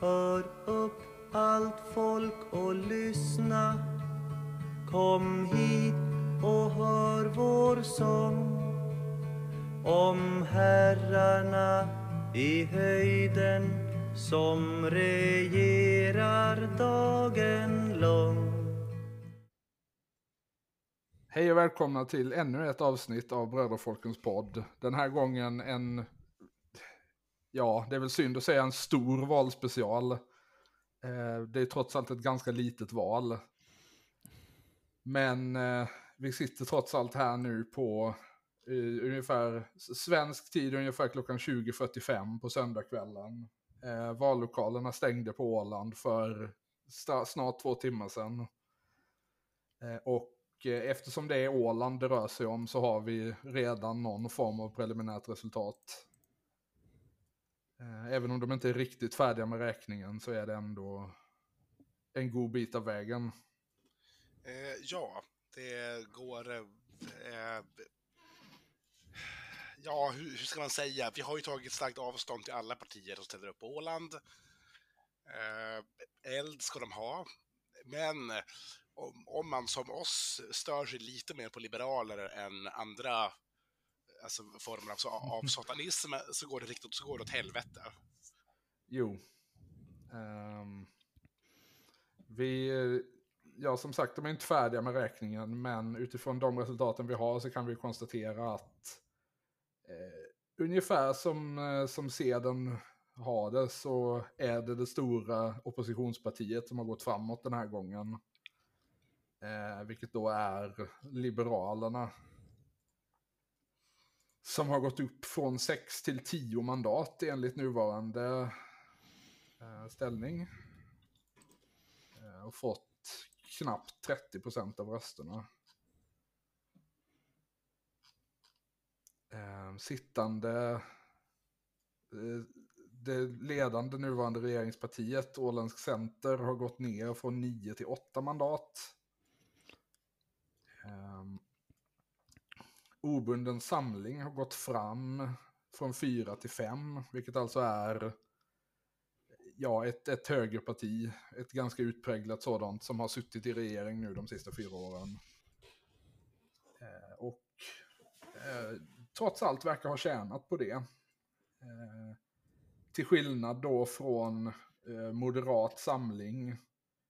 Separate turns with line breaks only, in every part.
Hör upp allt folk och lyssna. Kom hit och hör vår sång. Om herrarna i höjden som regerar dagen lång.
Hej och välkomna till ännu ett avsnitt av Bröderfolkens podd. Den här gången en, ja det är väl synd att säga en stor valspecial. Eh, det är trots allt ett ganska litet val. Men eh, vi sitter trots allt här nu på eh, ungefär svensk tid ungefär klockan 20.45 på söndagskvällen. Eh, vallokalerna stängde på Åland för snart två timmar sedan. Eh, och eh, eftersom det är Åland det rör sig om så har vi redan någon form av preliminärt resultat. Eh, även om de inte är riktigt färdiga med räkningen så är det ändå en god bit av vägen.
Eh, ja, det går... Eh, eh, ja, hur, hur, ska man säga? Vi har ju tagit starkt avstånd till alla partier som ställer upp på Åland. Eh, eld ska de ha. Men eh, om, om, man som oss stör sig lite mer på liberaler än andra alltså, former av, av satanism så går det riktigt så går det åt helvete.
Jo. Um, vi ja, som sagt, de är inte färdiga med räkningen, men utifrån de resultaten vi har så kan vi konstatera att eh, ungefär som, eh, som Seden har det så är det det stora oppositionspartiet som har gått framåt den här gången. Eh, vilket då är Liberalerna. Som har gått upp från 6 till 10 mandat enligt nuvarande eh, ställning. Eh, och fått knappt 30 procent av rösterna. Eh, sittande, eh, det ledande nuvarande regeringspartiet, Åländsk Center, har gått ner från 9 till 8 mandat. Obunden samling har gått fram från 4 till 5, vilket alltså är ja, ett, ett högerparti, ett ganska utpräglat sådant, som har suttit i regering nu de sista fyra åren. Eh, och eh, trots allt verkar ha tjänat på det. Eh, till skillnad då från eh, Moderat Samling,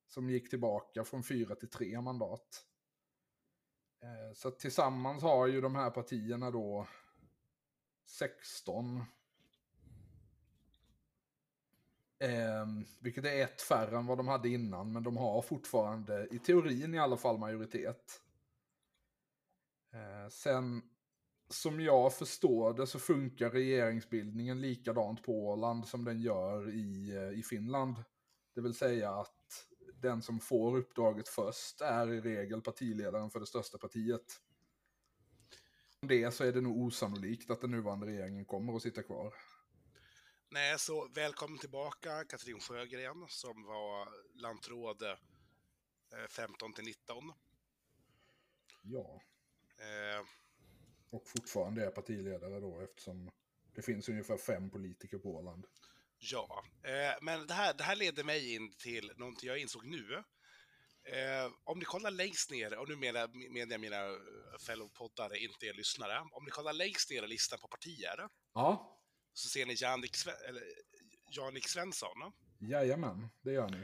som gick tillbaka från fyra till tre mandat. Eh, så tillsammans har ju de här partierna då 16 Eh, vilket är ett färre än vad de hade innan, men de har fortfarande, i teorin i alla fall, majoritet. Eh, sen, som jag förstår det, så funkar regeringsbildningen likadant på Åland som den gör i, eh, i Finland. Det vill säga att den som får uppdraget först är i regel partiledaren för det största partiet. Det så är det nog osannolikt att den nuvarande regeringen kommer att sitta kvar.
Nej, så välkommen tillbaka Katrin Sjögren som var lantråd 15 eh, till 19.
Ja. Eh. Och fortfarande är partiledare då eftersom det finns ungefär fem politiker på Åland.
Ja, eh, men det här, det här leder mig in till någonting jag insåg nu. Eh, om ni kollar längst ner, och nu menar, menar jag mina fellow-poddare, inte er lyssnare. Om ni kollar längst ner i listan på partier.
Ja
så ser ni Janik, eller, Janik Svensson.
Jajamän, det gör ni.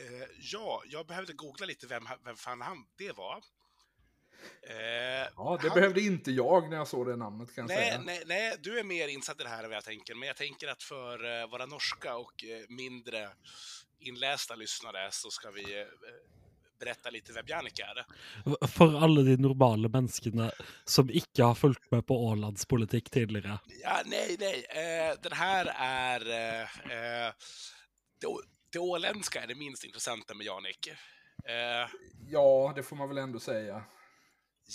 Eh, ja, jag behövde googla lite vem, vem fan han det var.
Eh, ja, det han... behövde inte jag när jag såg det namnet kan
nej,
jag säga.
Nej, nej, du är mer insatt i det här än vad jag tänker, men jag tänker att för uh, våra norska och uh, mindre inlästa lyssnare så ska vi uh, berätta lite vem Jannik är.
For alle de normale menneskene som inte har följt med på Ålands politik tidigare.
Ja, nej, nej. Eh, den här är... Eh, eh, det, det åländska är det minst intressanta med Jannik.
Eh, ja, det får man väl ändå säga.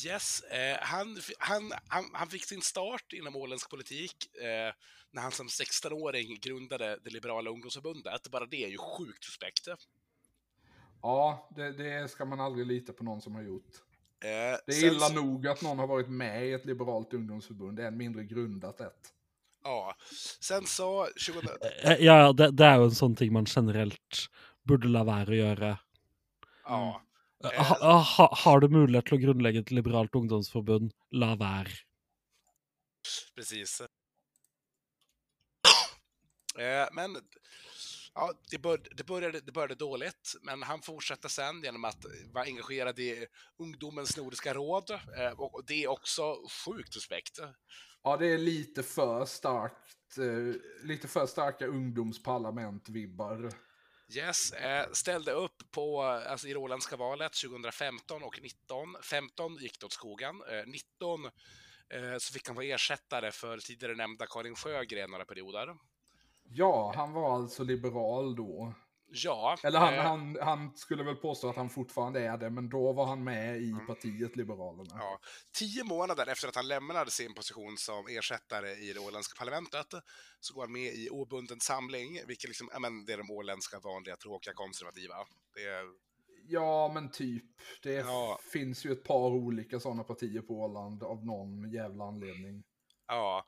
Yes, eh, han, han, han, han, fick sin start inom åländsk politik eh, när han som 16-åring grundade det liberala ungdomsförbundet. Bara det är ju sjukt suspekt.
Ja, det, det, ska man aldrig lita på någon som har gjort. Eh, det är illa så... nog att någon har varit med i ett liberalt ungdomsförbund, än mindre grundat ett.
Ja. Sen så 2000...
Eh, Ja, det, det er jo en sånn ting man generelt burde la være å gjøre.
Ja.
Eh, Ha, ha, har du mulighet til å grunnlegge et liberalt ungdomsforbund, la være.
Precis. Eh, Men ja, det, bör, det, började, det började dåligt, men han fortsatte sen genom att vara engagerad i Ungdomens Nordiska Råd. eh, Och det är också sjukt suspekt.
Ja, det är lite för starkt. eh, Lite för starka ungdomsparlament-vibbar.
Yes, eh, ställde upp på, alltså i det valet 2015 och 19. 15 gick det åt skogen. Eh, 19 eh, så fick han vara ersättare för tidigare nämnda Karin Sjögren några perioder.
Ja, han var alltså liberal då.
Ja,
Eller han,
eh,
han, han skulle väl påstå att han fortfarande är det, men då var han med i partiet Liberalerna.
Ja, tio månader efter att han lämnade sin position som ersättare i det åländska parlamentet så går han med i obunden samling, vilket liksom, ja, men det är de åländska vanliga tråkiga konservativa. Är,
Ja, men typ. Det
Ja.
finns ju ett par olika sådana partier på Åland av någon jävla anledning.
Ja,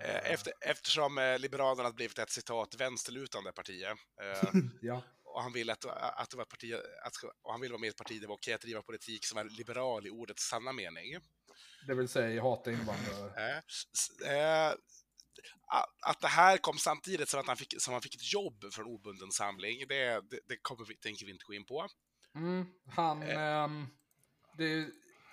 eh, efter, eftersom eh, Liberalerna har blivit ett citat vänsterlutande parti eh,
Ja.
och han vill att, att det var parti, att, han vill vara med i ett parti där det var okej att driva politik som är liberal i ordets sanna mening.
Det vill säga hata invandrare.
Eh, eh, att det här kom samtidigt som att han fick, som han fick ett jobb från obunden samling, det, det, det kommer vi, tänker vi inte gå in på.
Mm, han... ehm, det,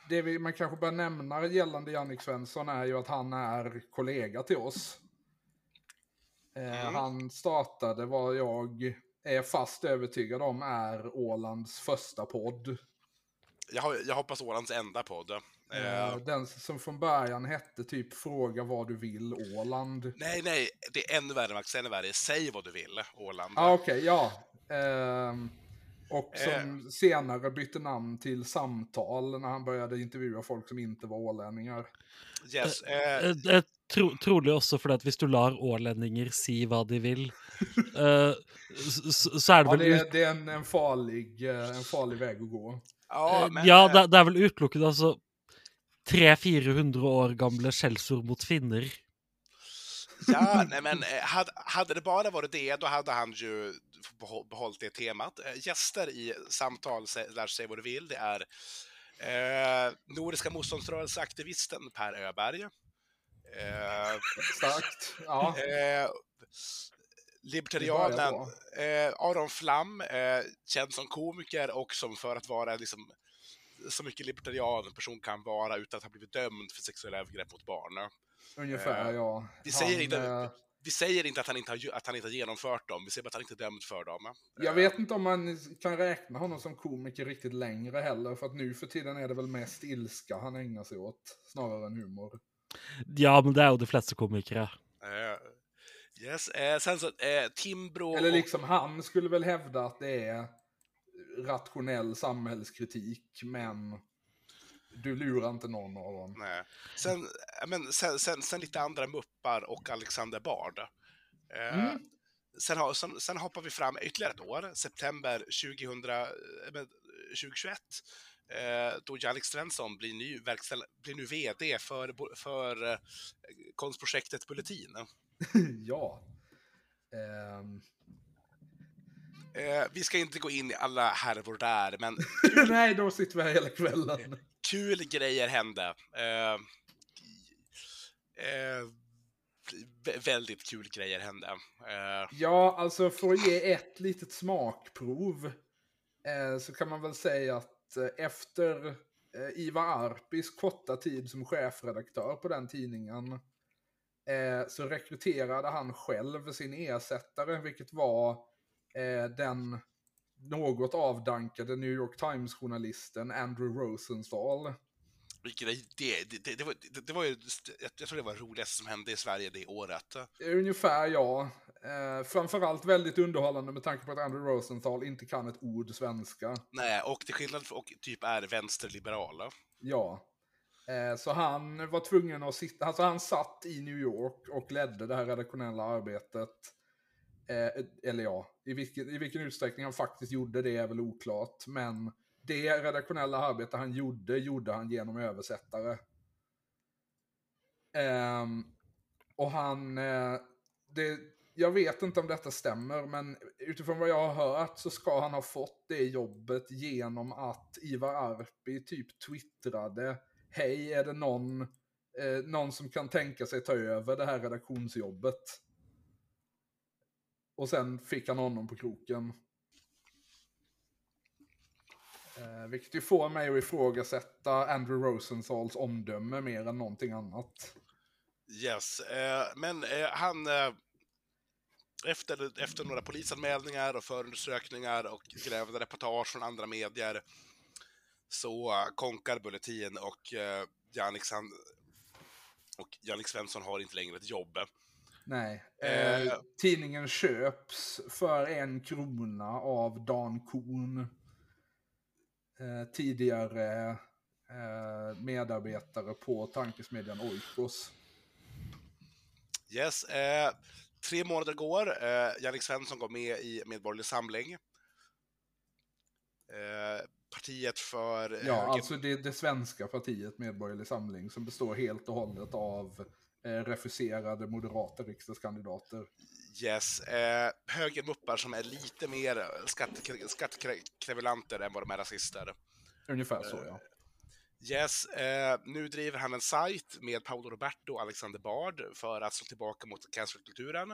det vi, man kanske bör nämna gällande Jannik Svensson är ju att han är kollega till oss. Eh,
Mm.
Han startade vad jag är fast övertygad om är Ålands första podd.
Jag, jag hoppas Ålands enda podd.
Eh,
Eh,
Den som från början hette typ Fråga vad du vill Åland.
nej, nej, det är ännu värre, Max, ännu värre. Säg vad du vill, Åland.
Ah, okej, ja. Ehm, och som
Eh.
senare bytte namn till Samtal när han började intervjua folk som inte var ålänningar.
Yes, eh,
Eh, eh, tro, trolig også fordi at hvis du lar ålendinger si hva de vil, eh, så, så er det
Ja,
vel
det, är- det är en, en, farlig, eh, en farlig väg att gå.
ja,
eh,
men,
Ja,
eh,
det, det er vel utelukket altså 300-400 år gamle skjellsord mot finner.
Ja, nej men eh, hade, hade det bara varit det, då hade han ju behållit det temat. Eh, Gäster i samtal, lär sig vad du vill, det är eh, Nordiska motståndsrörelseaktivisten Per Öberg. Eh,
Starkt. Ja,
eh, libertarianen eh, Aron Flam, eh, känd som komiker och som för att vara liksom så mycket libertarian en person kan vara utan att ha blivit dömd för sexuella övergrepp mot barn.
ungefär
eh,
ja.
vi säger
Han,
inte-
eh,
Vi säger inte att han inte har, ju- att han inte har genomfört dem, vi säger bara att han inte är dömd för dem.
Jag vet inte om man kan räkna honom som komiker riktigt längre heller. För att nu för tiden är det väl mest ilska han ägnar sig åt. Snarare än humor.
Ja, men det er jo de fleste komikere.
Eh, yes. eh, sen så, eh, Timbro
Eller
och-
liksom han skulle väl hävda att det är rationell samhällskritik. Men du lurar inte någon av dem.
Nej. Sen, men, sen, sen, sen lite andra muppar och Alexander Bard. Eh,
Mm.
sen, har, sen, sen hoppar vi fram ytterligare ett år, september 2000, eh, men, 2021. Eh, då Jannik Svensson blir, ny verkställ, blir nu VD för, för eh, konstprojektet Bulletin.
ja. Ehm.
Eh, vi ska inte gå in i alla härvor där, men
Nej, då sitter vi här hela kvällen
kul grejer hände. Eh, eh, väldigt kul grejer hände. Eh,
Ja, alltså för att ge ett litet smakprov eh, så kan man väl säga att eh, efter eh, Ivar Arpis korta tid som chefredaktör på den tidningen eh, så rekryterade han själv sin ersättare, vilket var eh, den något avdankade New York Times-journalisten Andrew Rosenthal.
vilket det, det, det, det, var, det, det var ju, jag, tror det var det roligaste som hände i Sverige det året.
Ungefär ja. Eh, framförallt väldigt underhållande med tanke på att Andrew Rosenthal inte kan ett ord svenska.
Nej, och till skillnad från, och typ är vänsterliberal.
Ja. Eh, så han var tvungen att sitta, alltså han satt i New York och ledde det här redaktionella arbetet. Eh, eller ja, i vilken, i vilken utsträckning han faktiskt gjorde det är väl oklart. Men det redaktionella arbete han gjorde, gjorde han genom översättare. Eh, och han, eh, det, jag vet inte om detta stämmer, men utifrån vad jag har hört så ska han ha fått det jobbet genom att Ivar Arpi typ twittrade Hej, är det någon, eh, någon som kan tänka sig ta över det här redaktionsjobbet? Och sen fick han honom på kroken. Eh, vilket ju får mig att ifrågasätta Andrew Rosenthal's omdöme mer än någonting annat.
Yes, eh, men eh, han... Eh, efter, efter några polisanmälningar och förundersökningar och grävda reportage från andra medier så konkar Bulletin och eh, Jannik, och Jannik Svensson har inte längre ett jobb.
Nej. Eh, eh, tidningen köps för en krona av Dan Korn. Eh, tidigare eh, medarbetare på tankesmedjan Oikos.
Yes. Eh, tre månader går. Eh, Jannik Svensson går med i Medborgerlig Samling. Eh, partiet för...
Ja, alltså det, det svenska partiet Medborgerlig Samling som består helt och hållet av eh, refuserade moderata riksdagskandidater.
Yes, eh, högermuppar som är lite mer skattekrevulanter än vad de är rasister.
Ungefär så, ja.
Yes, eh, nu driver han en sajt med Paolo Roberto och Alexander Bard för att slå tillbaka mot cancelkulturen.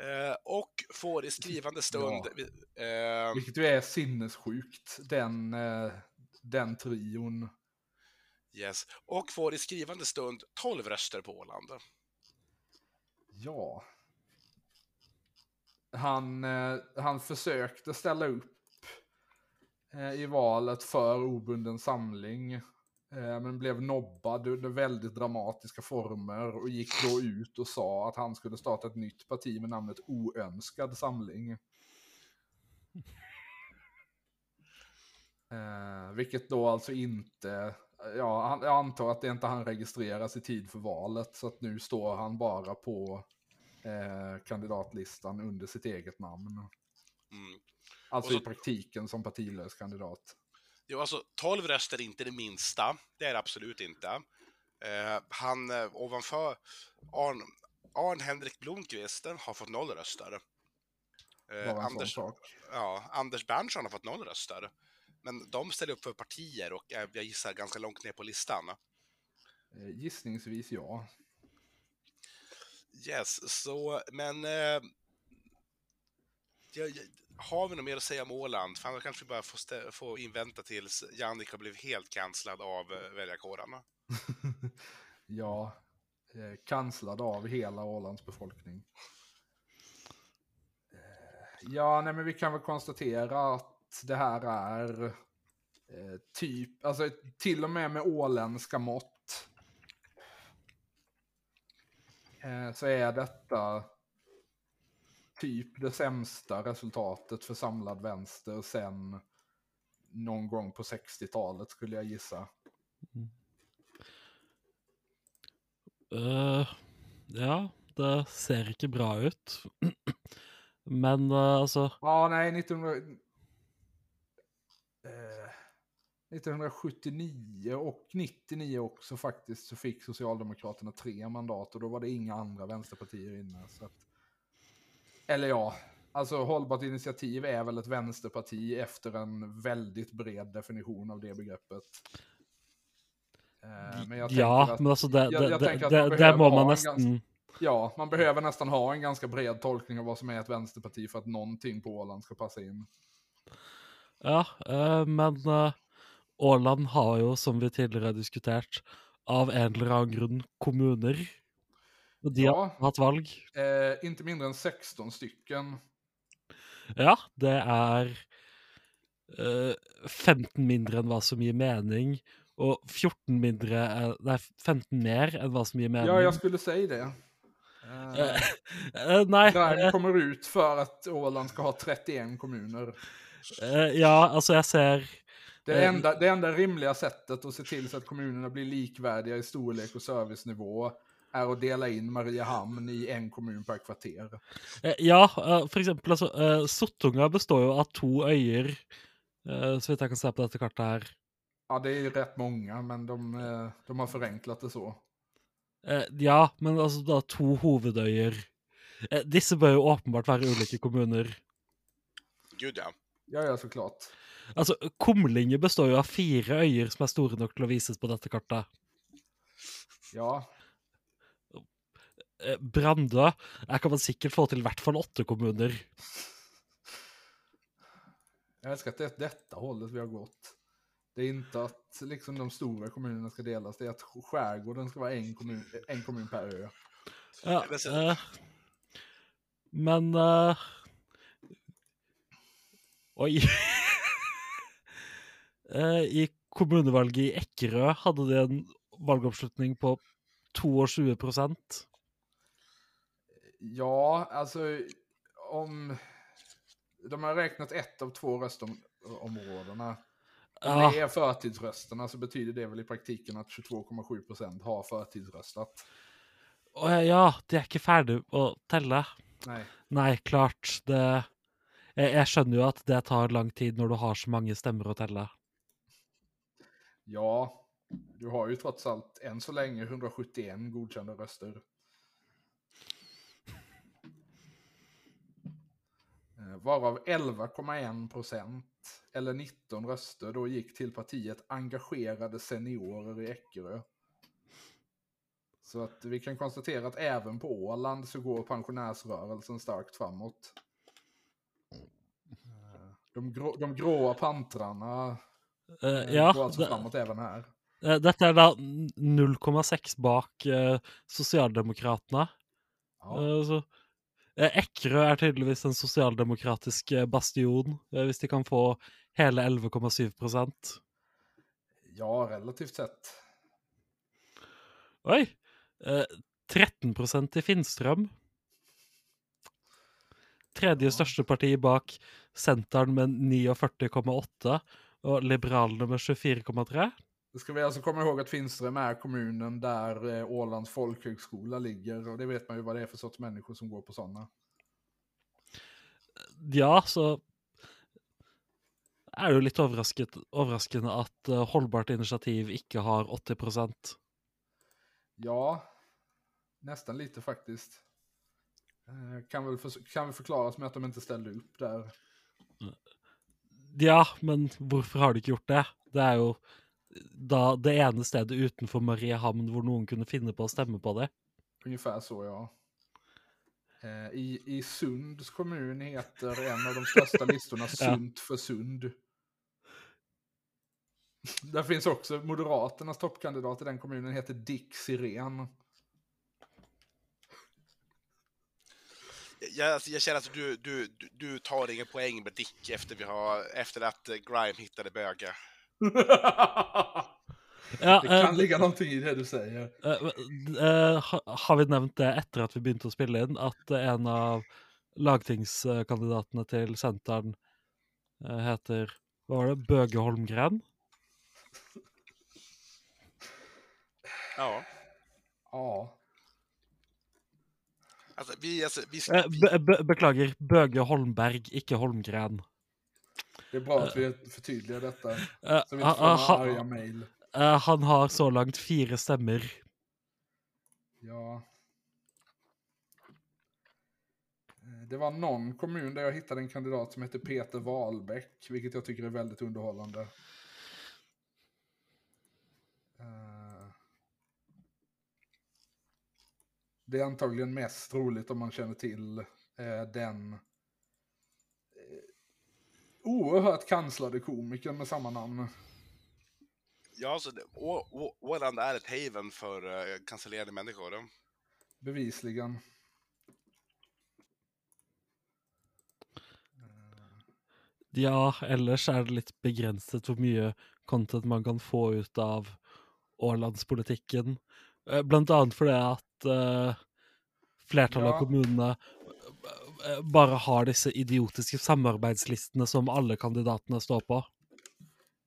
Eh, och får i skrivande stund...
Ja. Eh, Vilket ju är sinnessjukt, den, eh, den trion.
Yes, och får i skrivande stund 12 röster på Åland.
Ja. Han, eh, han försökte ställa upp eh, i valet för obunden samling. Eh, men blev nobbad under väldigt dramatiska former och gick då ut och sa att han skulle starta ett nytt parti med namnet Oönskad samling. Eh, vilket då alltså inte, ja, jag antar att det inte han registreras i tid för valet, så att nu står han bara på eh, kandidatlistan under sitt eget namn. Mm. Alltså så, i praktiken som partilös kandidat.
Jo, alltså 12 röster är inte det minsta. Det är det absolut inte. Eh, han eh, ovanför Arn, Arn Henrik Blomqvist har fått noll röster.
Eh, Anders,
ja, Anders Berntsson har fått noll röster. Men de ställer upp för partier och är, jag gissar ganska långt ner på listan.
Eh, gissningsvis ja.
Yes, så men... Eh, jag, har vi något mer att säga om Åland? Fan, då kanske vi bara får, får invänta tills Jannik har blivit helt cancellad av eh, väljarkåren.
ja, eh, cancellad av hela Ålands befolkning. Eh, ja, nej men vi kan väl konstatera att det här är eh, typ, alltså till och med med åländska mått. Eh, så är detta typ det sämsta resultatet för samlad vänster sen någon gång på 60-talet skulle jag gissa. Mm.
Uh, ja, det ser inte bra ut. Men uh, alltså...
Ja, nej, 1900... Uh, 1979 och 99 också faktiskt så fick Socialdemokraterna tre mandat och då var det inga andra vänsterpartier inne. Så att... Eller ja, alltså hållbart initiativ är väl ett vänsterparti efter en väldigt bred definition av det begreppet.
Eh, men jag ja, att, men alltså det, jag, man nästan... Ganska,
ja, man behöver nästan ha en ganska bred tolkning av vad som är ett vänsterparti för att någonting på Åland ska passa in.
Ja, uh, men uh, Åland har ju som vi tidigare diskuterat av en eller annan grund kommuner och de ja, har haft valg?
Eh, inte mindre än 16 stycken.
Ja, det är eh, 15 mindre än vad som ger mening. Och 14 mindre, nej 15 mer än vad som ger mening.
Ja, jag skulle säga det. Eh, eh, nej. Där kommer ut för att Åland ska ha 31 kommuner.
Eh, ja, alltså jag ser...
Det enda, det enda rimliga sättet att se till så att kommunerna blir likvärdiga i storlek och servicenivå är att dela in Mariehamn i en kommun per kvarter.
Eh, ja, eh, för exempel alltså, Sottunga består ju av två öar. så vitt jag kan säga på detta karta här.
Ja, det är rätt många, men de, de har förenklat det så.
Eh, ja, men altså da to hovedøyer. Eh, disse bør jo åpenbart være ulike kommuner.
Gud ja.
Ja, ja, såklart.
Altså, Kumlinge består jo av fire øyer som er store nok til å vises på dette kartet.
Ja,
Eh, Brandø her kan man sikkert få til i hvert fall åtte kommuner.
jag älskar att det är detta hållet vi har gått. Det är inte att liksom de stora kommunerna ska delas, det är att skärgården ska vara en kommun, en kommun per ö.
Ja, eh, men eh, Oi. Eh, I kommunevalget i Ekkerø hadde de en valgoppslutning på 22%
Ja, alltså om... De har räknat ett av två röstområdena. Om
Ja,
det är förtidsrösterna så betyder det väl i praktiken att 22,7 procent har förtidsröstat.
og ja, de er ikke ferdig å telle.
Nej,
Nei, klart. Det Eh, jeg, jeg skjønner jo at det tar lang tid når du har så mange stemmer å telle.
ja, du har ju trots allt än så länge 171 godkända röster. Eh, varav 11,1 procent, eller 19 röster, då gick till partiet Engagerade Seniorer i Eckerö. Så att vi kan konstatera att även på Åland så går pensionärsrörelsen starkt framåt. De, grå, de gråa pantrarna
eh, ja,
går alltså framåt även här.
eh, dette er da 0,6 bak eh, Sosialdemokratene.
Ja.
Eh, så Ekkerø er tydeligvis en sosialdemokratisk eh, bastion, hvis de kan få hele 11,7%
Ja, relativt sett.
Eh, 13 i Finnstrøm. Tredje
Ja.
største parti bak Senteren med 49,8 og Liberalene med 24,3.
Då ska vi alltså komma ihåg att Finström är kommunen där eh, Ålands folkhögskola ligger. Och det vet man ju vad det är för sorts människor som går på sådana.
Ja, så er det jo litt overrasket, overraskende at eh, Holdbart initiativ ikke har 80%
Ja, nästan lite faktiskt. Eh, Kan väl, för, kan väl förklaras med att de inte ställde upp där.
Ja, men hvorfor har de ikke gjort det? Det er jo da det ene stedet utenfor Mariehamn hvor noen kunne finne på å stemme på det.
Ungefär så ja. Eh, I, I Sunds kommun heter en av de största listorna Sunt för Sund. Där finns också Moderaternas toppkandidat i den kommunen heter Dick Sirén.
Jag, alltså, jag känner att du, du, du, du tar ingen poäng med Dick efter, vi har, efter att eh, Grime hittade böge.
Ja,
Det kan
eh,
ligga någonting i det du säger.
ha- har vi nevnt det etter at vi begynte å spille inn, at eh, en av lagtingskandidatene til Senteren eh, heter Hva var det? Bøge Holmgren?
Ja.
Ja.
Alltså, vi, alltså, vi,
Eh,
vi,
be, be, beklager, Bøge Holmberg, ikke Holmgren.
Det är bra att vi förtydligar detta.
Eh,
Så vi inte får
ha-
arga mejl.
eh, han har så langt fire stemmer.
Ja. Eh, Det var någon kommun där jag hittade en kandidat som heter Peter Wahlbeck, vilket jag tycker är väldigt underhållande. Det är antagligen mest roligt om man känner till eh, den eh, oerhört kanslade komikern med samma namn.
ja, alltså, det- Åland är ett haven för uh, cancellerade människor.
Bevisligen.
Ja, ellers er det litt begrenset hvor mye content man kan få ut av Ålandspolitikken. Eh, Blant annet fordi at eh, flertallet
Ja.
av kommunene eh, bare har disse idiotiske samarbeidslistene som alle kandidatene står på.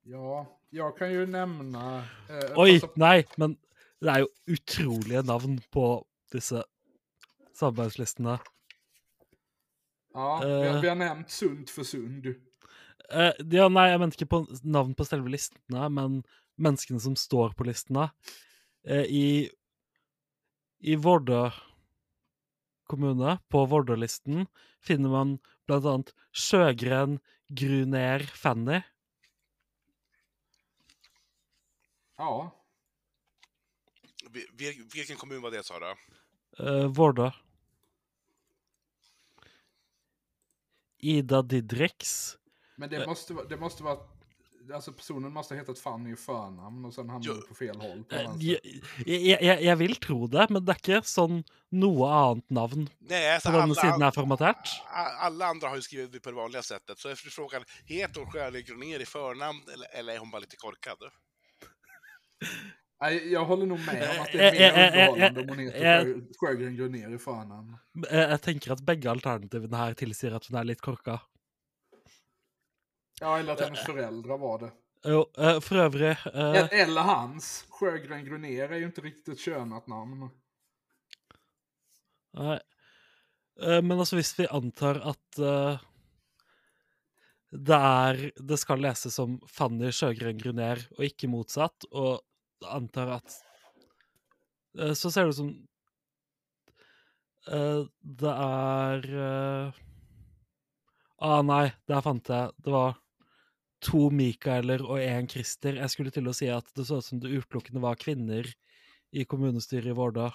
Ja, jag kan ju nämna... Eh,
Oi, nei, men det er jo utrolige navn på disse samarbeidslistene.
Ja, vi, har,
Eh.
vi har nämnt Sund för Sund.
Eh, ja, nei, jeg mente ikke på navn på selve listene, men menneskene som står på listene. Eh, I I Vardø kommune, på Vardø-listen, finner man annet Sjøgren Gruner Fanny.
Ja,
Vi- vil- Vilken kommun var det sa du?
Uh, Vardø. Ida Didrix.
men det måste, vara- det måste vara... Alltså personen måste ha hetat Fanny i förnamn och sen hamnade
Jo.
på fel håll. På
Eh,
vänster.
Jeg, jeg, jeg, jeg vil tro det, men det er ikke sånn noe annet navn
Nej, alltså
på
alla,
siden er formatert.
a- alla andra har ju skrivit det på det vanliga sättet. Så efter frågan, heter hon Sjölund Gronér i förnamn eller, eller är hon bara lite korkad?
Nej, jag håller nog med om att det är
eh,
mer
eh,
underhållande
eh,
om hon heter Sjö- Sjögren Grunér i förnamn.
Jeg, jeg tenker at begge alternativene her tilsier at hun er litt korka.
Ja, eller att hennes föräldrar var det.
Jo, eh, for øvrig eh,
Eller hans. Sjögren Grunér är ju inte riktigt ett könat namn.
Nei. Eh, Men altså, hvis vi antar at eh, det er Det skal leses som Fanny Sjøgren Gruner, og ikke motsatt, og antar at eh, Så ser det ut som eh, Det eh, Ah, nei, der fant jeg. Det var to Mikaeler og én Christer. Jeg skulle til å si at det så ut som det utelukkende var kvinner i kommunestyret i Vårdal.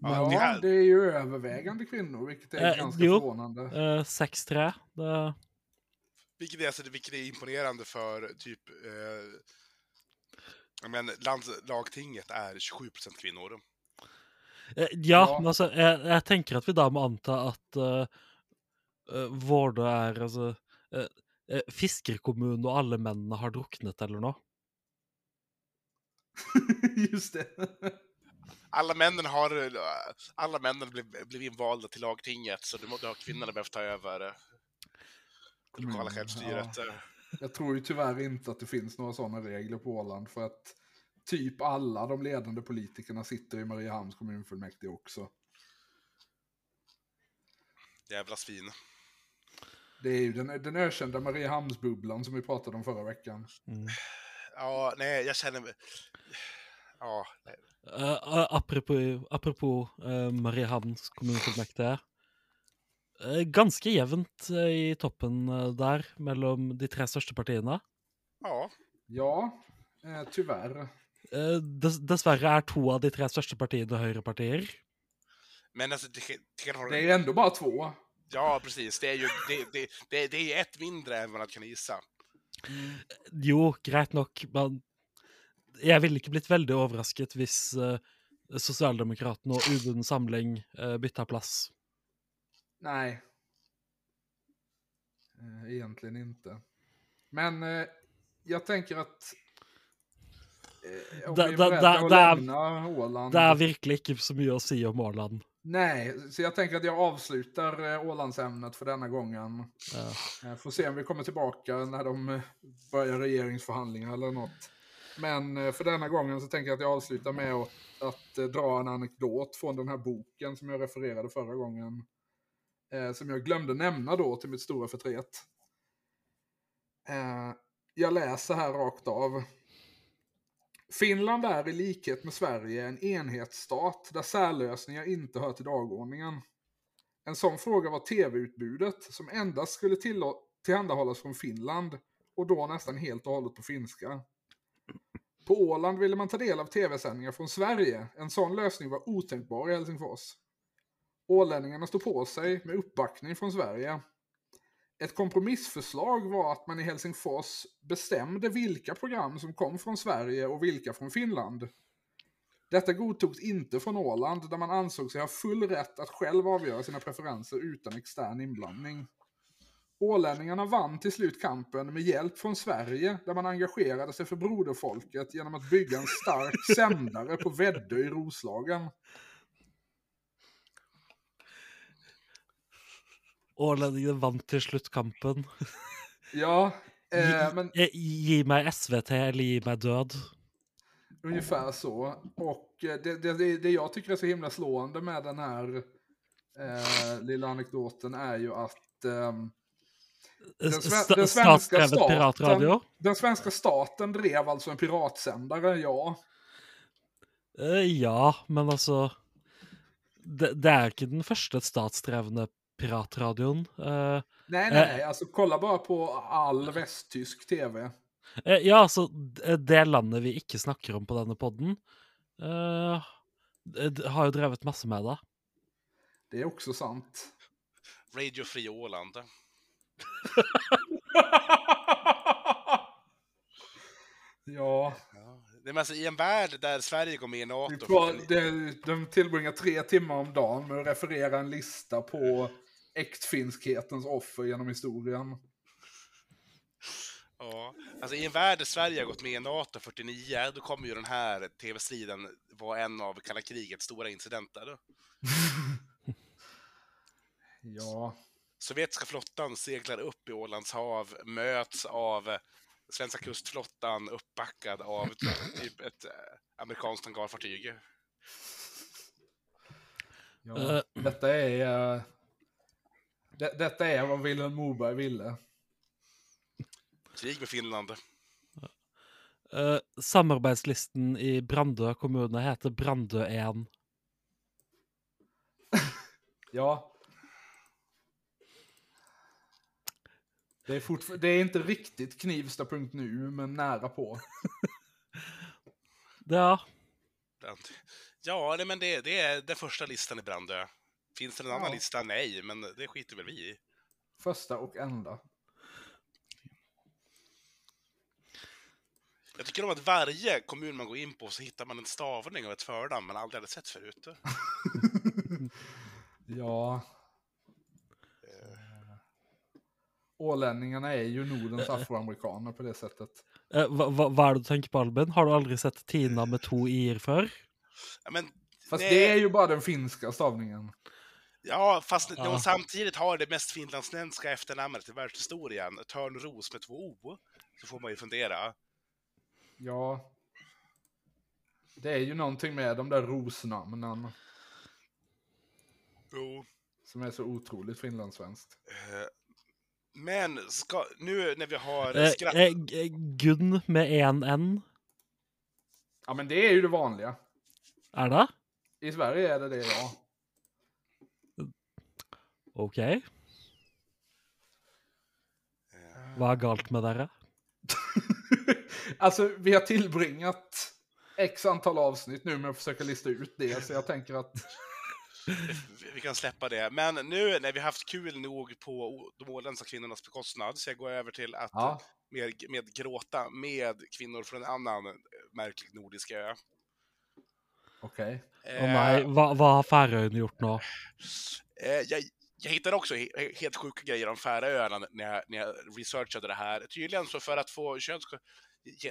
Ja,
det är-
är ju övervägande kvinnor, vilket är
Eh,
ganska
jo.
förvånande.
Eh, 6-3. Det
Vilket är, alltså, vilket är imponerande för typ... Eh, jag men, landslagtinget är 27% kvinnor.
Eh, Ja,
Ja.
men altså, jeg, jeg tenker at vi da må anta at uh, Vårdø er altså Fiskerkommunen og alle mennene har druknet eller noe.
Just det.
Alla männen har... eh, Alla männen blev, blev invalda till lagtinget, så då har kvinnorna behövt ta över eh, lokala
Mm,
självstyret.
ja.
eh.
Jag tror ju tyvärr inte att det finns några sådana regler på Åland för att typ alla de ledande politikerna sitter i Mariehamns kommunfullmäktige också.
Jävla svin.
Det är ju den, den ökända Mariehamnsbubblan som vi pratade om förra veckan.
Ja, nej, jag känner mig... Ja, nej.
Eh, eh, apropos apropos uh, Mariehamns kommunefullmektige. Eh, ganske jevnt eh, i toppen eh, der mellom de tre største partiene.
ja.
Ja, eh, tyvärr.
Eh, dess dessverre er to av de tre største partiene høyrepartier.
Men alltså, det, det.
Det är ändå bara två.
Ja, precis. Det är ju det, det, det, det är ett mindre än vad man kunnat gissa.
Jo, greit nok, men jeg ville ikke blitt veldig overrasket hvis uh, Sosialdemokratene og Ubunden Samling uh, bytta plass.
Nej. Eh, egentligen inte. Men eh, jag tänker att... Eh, om
Da-
vi är
da-
beredda
da-
att
da-
lämna Åland...
Det er virkelig ikke så mye å si om Åland.
Nej, så jag tänker att jag avslutar eh, Ålandsämnet för denna gången.
Ja.
Eh, Får se om vi kommer tillbaka när de eh, börjar regeringsförhandlingar eller något. Men för denna gången så tänker jag att jag avslutar med att, att dra en anekdot från den här boken som jag refererade förra gången. Som jag glömde nämna då till mitt stora förtret. Jag läser här rakt av. Finland är i likhet med Sverige en enhetsstat där särlösningar inte hör till dagordningen. En sån fråga var tv-utbudet som endast skulle tillhandahållas från Finland och då nästan helt och hållet på finska. På Åland ville man ta del av tv-sändningar från Sverige. En sån lösning var otänkbar i Helsingfors. Ålänningarna stod på sig med uppbackning från Sverige. Ett kompromissförslag var att man i Helsingfors bestämde vilka program som kom från Sverige och vilka från Finland. Detta godtogs inte från Åland där man ansåg sig ha full rätt att själv avgöra sina preferenser utan extern inblandning. Ålänningarna vann till slut kampen med hjälp från Sverige där man engagerade sig för broderfolket genom att bygga en stark sändare på Väddö i Roslagen.
Ålendingene vant til slutt kampen.
Ja, eh,
Gi,
men
eh, gi meg SVT eller gi meg død.
Ungefär så. Och eh, det, det, det, jag tycker är så himla slående med den här eh, lilla anekdoten är ju att ehm, Den sve-
Sta-
den svenska staten- den svenska staten drev alltså en piratsändare, ja.
Eh, ja, men altså det, det er ikke den første statsdrevne piratradioen. Eh,
Nej, nej, nej. Alltså kolla bara på all västtysk tv.
eh, ja, altså d- Det landet vi ikke snakker om på denne podden, eh, har jo drevet masse med det.
Det är också sant.
Radio Fri Åland.
ja,
Ja. Det är alltså, I en värld där Sverige går med i NATO.
får, de tillbringar tre timmar om dagen med att referera en lista på äktfinskhetens offer genom historien.
Ja, alltså i en värld där Sverige har gått med i NATO 49, då kommer ju den här tv-striden vara en av kalla krigets stora incidenter.
Ja,
Sovjetiska flottan seglar upp i Ålands hav, möts av eh, svenska kustflottan uppbackad av typ ett eh, amerikanskt hangarfartyg.
ja.
Eh.
detta är... det, detta är vad Vilhelm Moberg ville.
Krig med Finland.
Eh, samarbeidslisten i Brandø kommune heter Brandø 1.
Ja. Det är, det är inte riktigt Knivsta.nu, men nära på.
Ja.
Ja, nej, men det, det är den första listan i Brandö. Finns det en annan
Ja.
lista? Nej, men det skiter väl vi i.
Första och enda.
Jag tycker om att varje kommun man går in på så hittar man en stavning av ett förnamn man aldrig hade sett förut.
Ja. Ålänningarna är ju Nordens afroamerikaner på det sättet.
Eh, hva, hva, hva er det du tenker på, Albin? Har du aldri sett Tina med to i-er før?
Ja, men,
Fast
Nej.
det är ju bara den finska stavningen.
Ja, fast
Ja.
de samtidigt har det mest finlandssvenska efternamnet i världshistorien, Törnros med två O, så får man ju fundera.
Ja. Det är ju någonting med de där rosnamnen
Jo.
som är så otroligt finlandssvenskt.
Eh, Men ska, nu när vi har
Eh,
skratt...
eh, g- Gunn med én N,
Ja, men det är ju det vanliga.
er det?
I Sverige är det det, ja.
OK.
Eh,
Hva er galt med dere?
alltså, vi har tillbringat x antal avsnitt nu med att försöka lista ut det, så jag tänker att...
vi- kan släppa det. Men nu när vi haft kul nog på de åländska kvinnornas bekostnad, så jag går över till att
Ja,
med, med gråta med kvinnor från en annan eh, märklig nordisk ö.
okej.
Å
Eh,
nei, hva, hva har Færøyene gjort nå?
Eh, jag, jag hittade också he helt sjuka grejer om Färöarna när jag, när jag researchade det här. Tydligen så för att få köns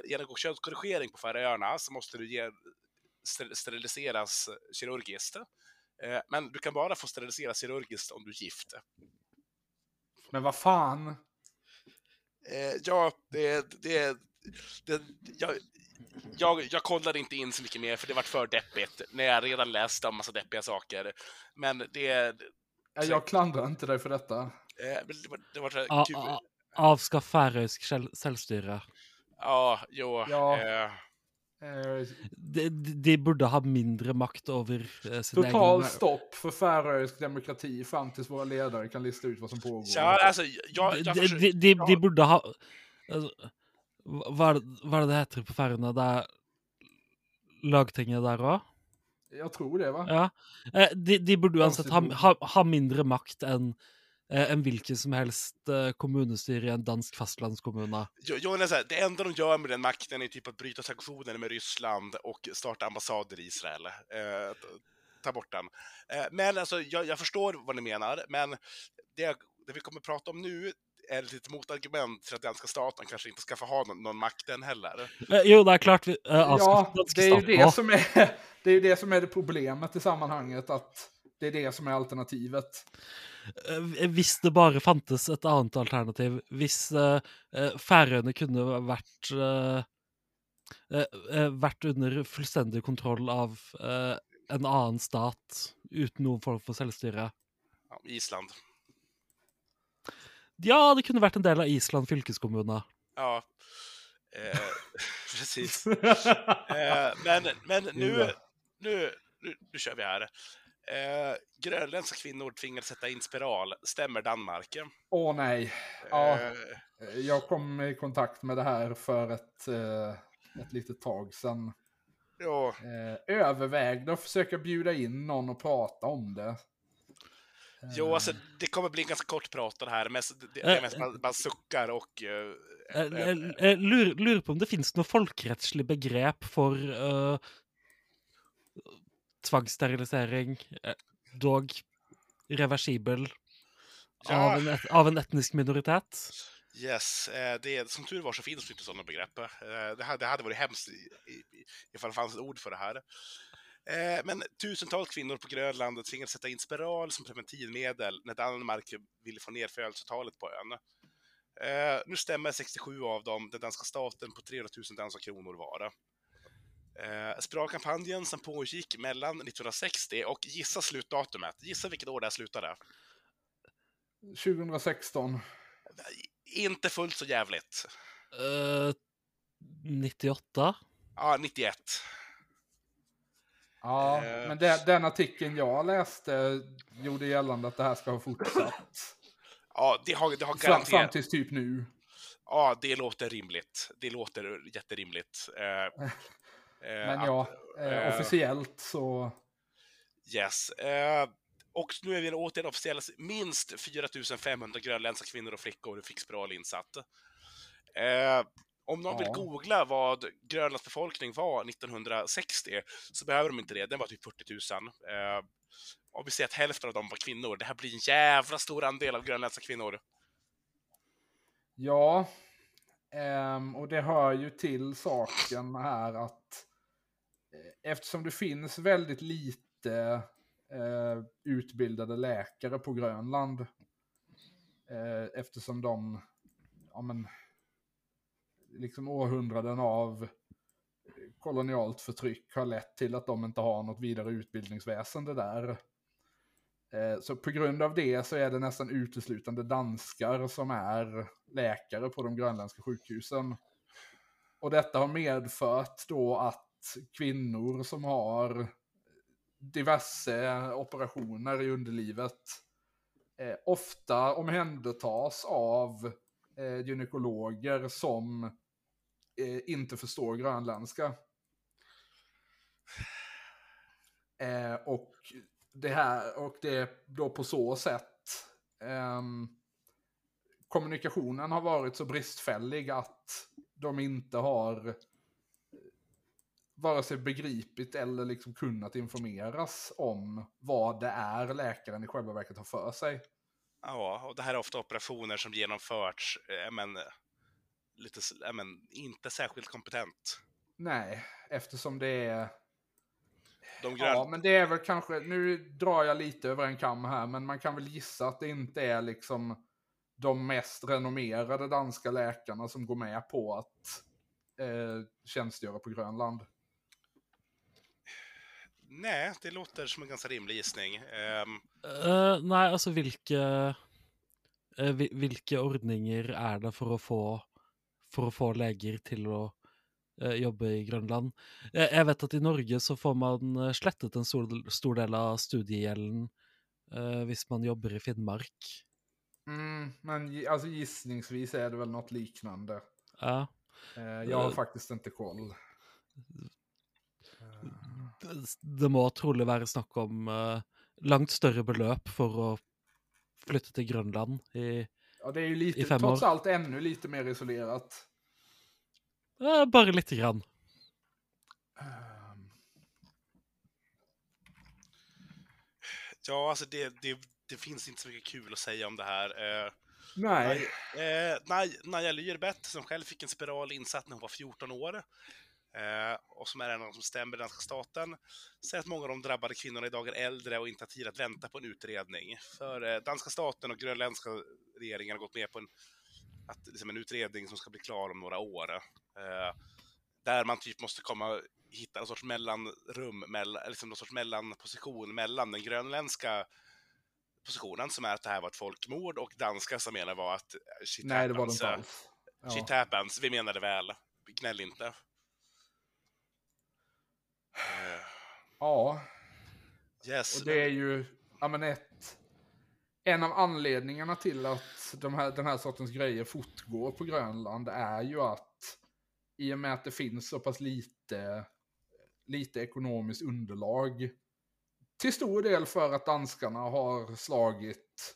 genomgå könskorrigering på Färöarna så måste du ge, ster steriliseras kirurgiskt. Eh, men du kan bara få steriliseras kirurgiskt om du är gift.
Men vad fan?
Eh, ja, det... det, det jag, jag, jag kollade inte in så mycket mer för det var för deppigt när jag redan läste om massa deppiga saker. Men det...
Ja, Jag klandrar inte dig för detta.
Eh, men det var, det var så här
A,
kul.
a, avskaff færøysk sjel- selvstyre.
Ja, jo.
Ja.
Eh,
Eh,
De, de de burde ha mindre makt over eh, sin
total
egen
stopp för färöisk demokrati fram tills våra ledare kan lista ut vad som pågår.
ja, alltså, jag,
de,
jag
de,
försöker-
de, de, de
ja.
burde ha altså, hva, er det, er heter på? Det er Lagtinget der òg?
Jag tror det, va?
Ja. Eh, De, de burde uansett ha, ha, ha mindre makt enn eh, en hvilken som helst eh, kommunestyre i en dansk fastlandskommune.
Jag, jag är så här, det enda de gör med den makten är typ att bryta sanktioner med Ryssland och starta ambassader i Israel. Eh, ta bort den. Eh, men alltså, jag, jag förstår vad ni menar, men det, det vi kommer prata om nu är ett litet motargument till att danska staten kanske inte ska få ha någon, någon makten heller.
Eh, jo, det er klart vi eh, avskaffer
Ja, det är ju det som är, det är det som är det problemet i sammanhanget, att det är det som är alternativet.
Eh, Hvis det bare fantes et annet alternativ, hvis eh, eh, Færøyene kunne vært eh, eh, eh, vært under fullstendig kontroll av eh, en annen stat uten noen form for selvstyre.
Ja, Island.
Ja, det kunne vært en del av Island fylkeskommune.
Ja, eh, precis. Eh, men, men nu, nu, nu, nu kör vi här. Eh, grönländska kvinnor tvingades sätta in spiral. Stämmer Danmark?
Åh nej. Ja,
Eh,
jag kom i kontakt med det här för ett, eh, ett litet tag sedan.
ja,
Eh, övervägde att försöka bjuda in någon och prata om det.
Jo, alltså det kommer bli ganska kort prat det här. Mest, det, det
Eh,
mest bara suckar och... eh,
Eh, eh, eh, Lurer, på om det finnes noe folkerettslig begrep for uh, tvangssterilisering, eh, dog reversibel,
Ja.
av, en, av en etnisk minoritet.
Yes, eh, det är, som tur var så finns det inte sådana begrepp. Eh, Det hade, det hade varit hemskt ifall det fanns ett ord för det här. Eh, Men tusentals kvinnor på Grönland tvingades sätta in spiral som preventivmedel när Danmark ville få ner födelsetalet på ön. Eh, Nu stämmer 67 av dem den danska staten på 300 000 danska kronor var. Eh, Spiralkampanjen som pågick mellan 1960 och gissa slutdatumet. Gissa vilket år det här slutade.
2016.
Inte fullt så jävligt.
Eh, 98?
Ja, 91.
Ja,
Eh.
men det, den artikeln jag läste gjorde gällande att det här ska ha fortsatt.
Ja, det har, det har
fram, fram
garanterat...
tills typ nu.
Ja, det låter rimligt. Det låter jätterimligt. Eh, eh,
Men
att-
ja, eh,
eh,
officiellt så...
Yes. Och nu är vi återigen officiella. Minst 4500 grönländska kvinnor och flickor fick spiral insatt. Eh, om någon vill
Ja.
googla vad Grönlands befolkning var 1960 så behöver de inte det. Den var typ 40 000. Eh, och vi ser att hälften av dem var kvinnor. Det här blir en jävla stor andel av grönländska kvinnor.
Ja, ehm, och det hör ju till saken här att eh, eftersom det finns väldigt lite eh, utbildade läkare på Grönland eh, eftersom de, ja men, liksom århundraden av kolonialt förtryck har lett till att de inte har något vidare utbildningsväsende där. Eh, så på grund av det så är det nästan uteslutande danskar som är läkare på de grönländska sjukhusen. Och detta har medfört då att kvinnor som har diverse operationer i underlivet eh, ofta omhändertas av eh, gynekologer som eh, inte förstår grönländska. Eh, och det här, och det då på så sätt ehm, kommunikationen har varit så bristfällig att de inte har eh, vare sig begripit eller liksom kunnat informeras om vad det är läkaren i själva verket har för sig.
Ja, och det här är ofta operationer som genomförts, eh, men, eh, lite, men inte särskilt kompetent.
Nej, eftersom det är...
De grön...
Ja, men det är väl kanske, nu drar jag lite över en kam här, men man kan väl gissa att det inte är liksom de mest renommerade danska läkarna som går med på att eh, tjänstgöra på Grönland.
Nej, det låter som en ganska rimlig gissning. Ehm,
Eh, nei, altså hvilke eh, hvil- Hvilke ordninger er det for å få For å få leger til å eh, jobbe i Grønland? Eh, jeg vet at i Norge så får man eh, slettet en stor, stor del av studiegjelden eh, hvis man jobber i Finnmark.
Mm, men alltså gissningsvis är det väl något liknande.
Ja.
Eh, jag har
Eh.
faktiskt inte koll.
Det, må trolig være snakk om eh, langt større beløp for å flytte til Grønland i
Ja, det är ju
i
lite,
fem
trots
år.
allt ännu lite mer isolerat.
eh, Bare lite grann.
Ehm,
ja, alltså det, det, det finns inte så mycket kul att säga om det här. Eh,
nej,
Eh, Naj- Naja Lyrbett, som själv fick en spiral insatt när hon var 14 år, eh, och som är en av de som stämmer danska staten, säger att många av de drabbade kvinnorna idag är äldre och inte har tid att vänta på en utredning. För eh, danska staten och grönländska regeringen har gått med på en, att, liksom en utredning som ska bli klar om några år. Eh, där man typ måste komma hitta en sorts mellanrum, mellan, liksom någon sorts mellanposition mellan den grönländska positionen som är att det här var ett folkmord och danska som menar var att eh, shit
nej det var det
happens,
inte
eh,
alls. Ja.
Shit happens, vi menar det väl. Gnäll inte.
Ja,
Yes.
och det är ju, ja men ett, en av anledningarna till att de här, den här sortens grejer fortgår på Grönland är ju att i och med att det finns så pass lite, lite ekonomiskt underlag, till stor del för att danskarna har slagit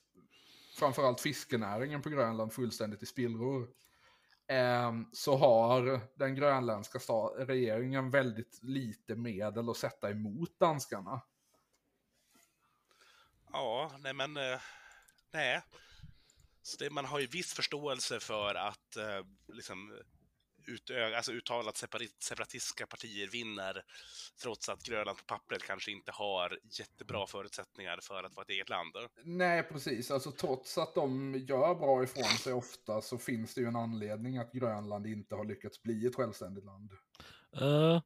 framförallt fiskenäringen på Grönland fullständigt i spillror. Ehm, så har den grönländska regeringen väldigt lite medel att sätta emot danskarna.
Ja, nej men... Eh, nej. Så det, man har ju viss förståelse för att eh, liksom, utö- alltså uttalat separat- separatistiska partier vinner trots att Grönland på pappret kanske inte har jättebra förutsättningar för att vara ett eget land.
Nej, precis. Alltså trots att de gör bra ifrån sig ofta så finns det ju en anledning att Grönland inte har lyckats bli ett självständigt land.
Eh,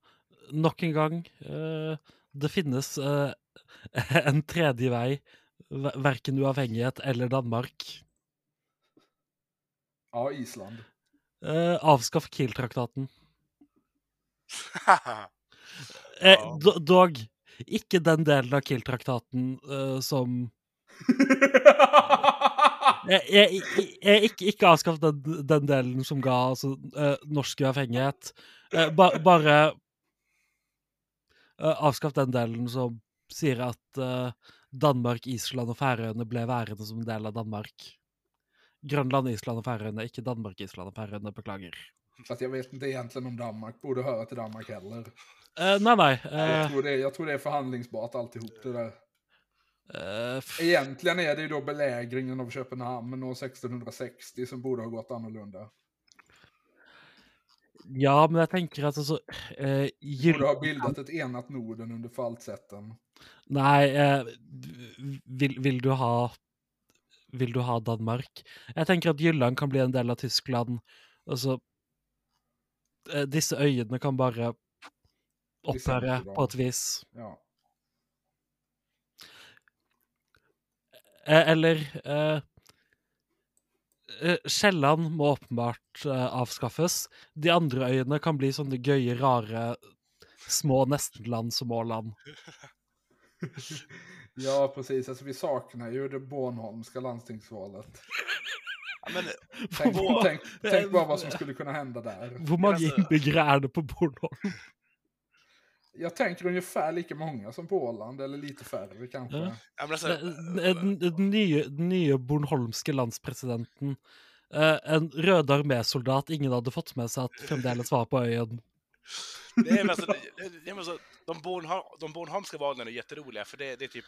nok en gang, eh, det finnes eh, en tredje vei. Ver- Verken uavhengighet eller Danmark.
Ja, Island.
Eh, avskaff Kiel-traktaten. Eh, do- dog, ikke den delen av Kiel-traktaten eh, som Jeg, jeg, jeg, ikke, ikke avskaff den, den delen som ga altså, eh, norsk uavhengighet. Eh, ba, bare eh, avskaff den delen som sier at Danmark, Island og Færøyene ble værende som en del av Danmark. Grønland, Island og Færøyene, ikke Danmark, Island og Færøyene. Beklager.
Fast jag vet inte egentligen om Danmark borde höra till Danmark heller.
Eh, nei, nei.
Jag,
eh,
tror det, jag tror det är förhandlingsbart alltihop det där.
f-
Egentligen är det ju då belägringen av Köpenhamn och 1660 som borde ha gått annorlunda.
ja, men jeg tenker at altså eh, Gyll-
Borde ha bildat ett enat Norden under falsetten.
Nei, eh, vil, vil du ha Vil du ha Danmark? Jeg tenker at Jylland kan bli en del av Tyskland. Altså eh, Disse øyene kan bare opphøre
Lisensbra.
på et vis.
Ja.
Eh, eller eh, eh, Sjælland må åpenbart eh, avskaffes. De andre øyene kan bli sånne gøye, rare, små nestenland som Åland.
ja, precis. Alltså vi saknar ju det Bornholmska landstingsvalet.
Ja, men,
Tänk,
Vad-
tänk, tänk bara vad som skulle kunna hända där.
Altså-
innbyggere er det på Bornholm?
Jag tänker ungefär lika många som på Åland, eller lite färre kanske.
Ja.
ja, men alltså,
Den, nye bornholmske landspresidenten. Eh, en røde armésoldat ingen hadde fått med seg at fremdeles var på øyen.
Nej, men alltså, det, det, det, alltså, de, Bornholm, de Bornholmska valen är jätteroliga, för det, det är typ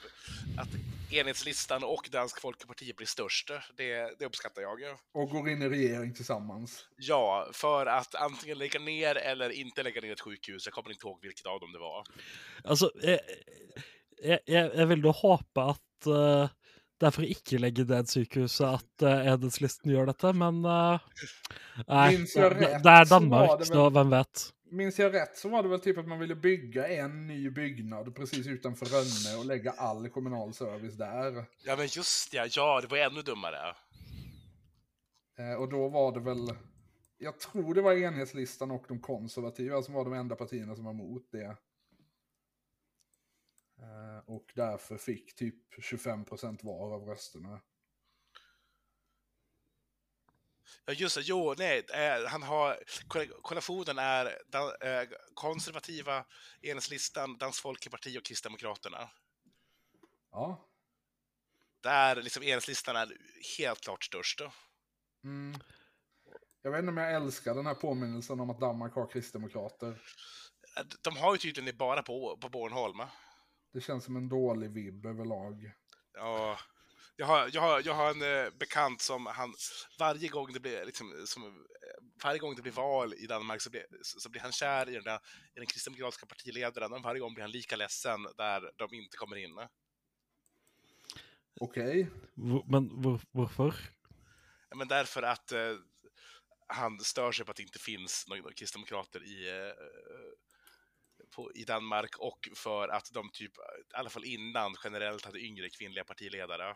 att Enhetslistan och Dansk Folkeparti blir störst. Det, det uppskattar jag.
Och går in i regering tillsammans.
Ja, för att antingen lägga ner eller inte lägga ner ett sjukhus. Jag kommer inte ihåg vilket av dem det var.
Altså, jeg, jeg, jeg jeg vil da håpe at eh, det er for å ikke legge ned sykehuset at uh, enhetslisten gjør dette, men eh, Nei,
Minns
det,
jag
det, det
så var
Danmark,
det
hvem vet?
Minns jag rätt så var det väl typ att man ville bygga en ny byggnad precis utanför Rönne och lägga all kommunal service där.
Ja, men just det, ja, det var ännu dummare.
Eh, och då var det väl, jag tror det var enhetslistan och de konservativa som var de enda partierna som var emot det. Eh, och därför fick typ 25% var av rösterna.
Ja, just det, jo, nej, eh, han har, koll- kollationen är dan, eh, konservativa, Enhetslistan, Dansk Folkeparti och Kristdemokraterna.
Ja.
Där liksom Enhetslistan är helt klart störst.
Mm. Jag vet inte om jag älskar den här påminnelsen om att Danmark har kristdemokrater.
Eh, De har ju tydligen det bara på, på Bornholm.
Det känns som en dålig vibb överlag.
Ja, jag har, jag har, jag har en eh, bekant som han, varje gång det blir, liksom, som, eh, varje gång det blir val i Danmark så blir, så så blir han kär i den, där, i den kristdemokratiska partiledaren och varje gång blir han lika ledsen där de inte kommer in.
Okej.
Hvor, men?
Ja, Men därför att eh, han stör sig på att det inte finns några kristdemokrater i, eh, på, i Danmark och för att de typ, i alla fall innan, generellt hade yngre kvinnliga partiledare.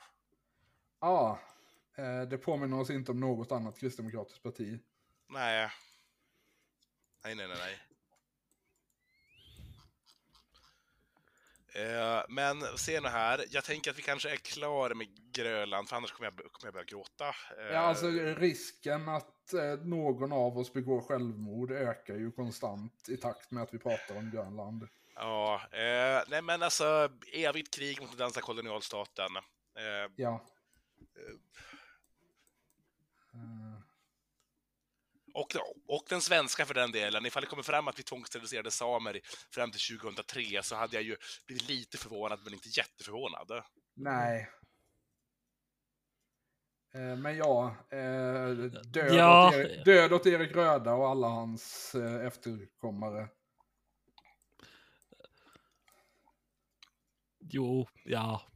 Ja. Eh, det påminner oss inte om något annat kristdemokratiskt parti.
Nej. Nej, nej, nej, nej. Eh, men se nu här, jag tänker att vi kanske är klara med Grönland, för annars kommer jag, kommer jag börja gråta. Eh,
Ja, alltså risken att eh, någon av oss begår självmord ökar ju konstant i takt med att vi pratar om Grönland.
Ja, eh, nej men alltså evigt krig mot den danska kolonialstaten. Eh,
Ja. Eh,
och, och den svenska för den delen. Ifall det kommer fram att vi tvångssteriliserade samer i- fram till 2003 så hade jag ju blivit lite förvånad, men inte jätteförvånad.
nej. Eh, men ja, eh, död,
Ja.
åt Erik, död åt Erik Röda och alla hans eh, efterkommare.
Jo, ja.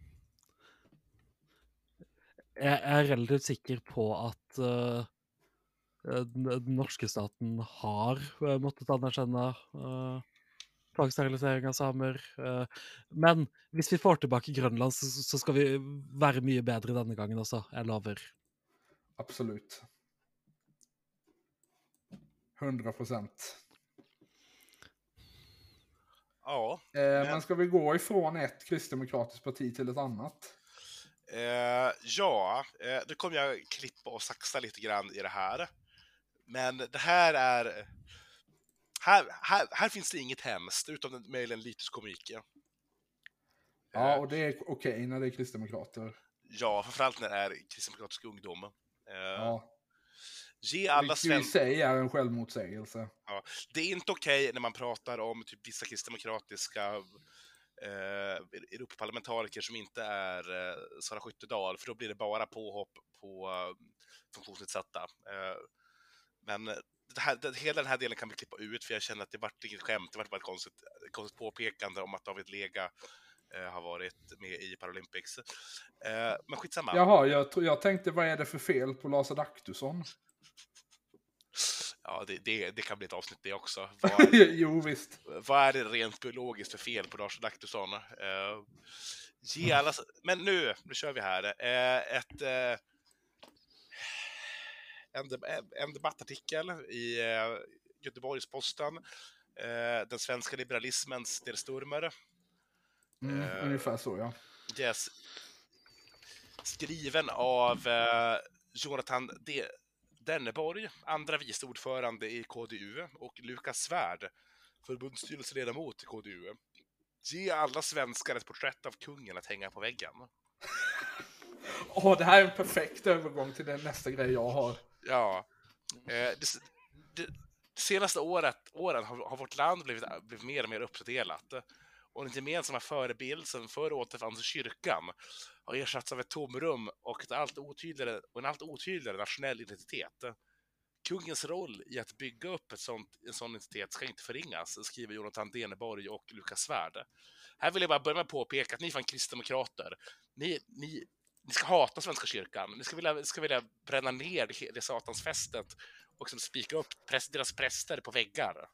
Jeg er relativt sikker på at eh, den norske staten har eh, måttet anerkjenne uh, tvangssterilisering av samer. men hvis vi får tilbake Grønland, så, så skal vi være mye bedre denne gangen også. Jeg lover.
Absolut. 100 procent.
Ja,
Eh, men ska vi gå ifrån ett kristdemokratiskt parti till ett annat?
Eh, ja, eh, nu kommer jag klippa och saxa lite grann i det här. Men det här är... Här, här, här finns det inget hemskt, utom möjligen lite komik.
Ja, och det är okej när det är kristdemokrater.
Ja, framförallt när det är kristdemokratisk ungdom. Eh,
Ja.
Ge alla
Vilket i sig är en självmotsägelse.
Det är inte okej när man pratar om typ vissa kristdemokratiska eh, Europaparlamentariker som inte är eh, Sara Skyttedal, för då blir det bara påhopp på eh, funktionsnedsatta. Eh, men det här, det, hela den här delen kan vi klippa ut, för jag känner att det vart inget skämt, det vart bara ett konstigt, konstigt påpekande om att David Lega eh, har varit med i Paralympics. Eh, men skitsamma.
Jaha, jag, jag tänkte vad är det för fel på Lars Adaktusson?
Ja, det, det, det kan bli ett avsnitt det också. Vad,
jo, visst.
vad är det rent biologiskt för fel på Lars Adaktusson? Uh, ge alla... Men nu, nu kör vi här. Eh, ett... eh, en, en debattartikel i uh, Göteborgs-Posten. Eh, den svenska liberalismens Der Sturmer.
Mm,
Eh.
Ungefär så, ja.
Yes. Skriven av eh, Jonathan De Denneborg, andra vice ordförande i KDU, och Lukas Svärd, förbundsstyrelseledamot i KDU. Ge alla svenskar ett porträtt av kungen att hänga på väggen.
Åh, det här är en perfekt övergång till den nästa grej jag har.
Ja. Eh, det, det, det senaste året, åren har, har vårt land blivit, blivit mer och mer uppdelat. Och den gemensamma förebild som förr återfanns i kyrkan har ersatts av ett tomrum och, ett allt otydligare, och en allt otydligare nationell identitet. Kungens roll i att bygga upp ett sånt, en sån identitet ska inte förringas, skriver Jonathan Deneborg och Lukas Svärd. Här vill jag bara börja med att påpeka att ni fan kristdemokrater, ni, ni, ni ska hata Svenska kyrkan. Ni ska vilja, ska vilja bränna ner det, det satansfästet och liksom spika upp präst, deras präster på väggar.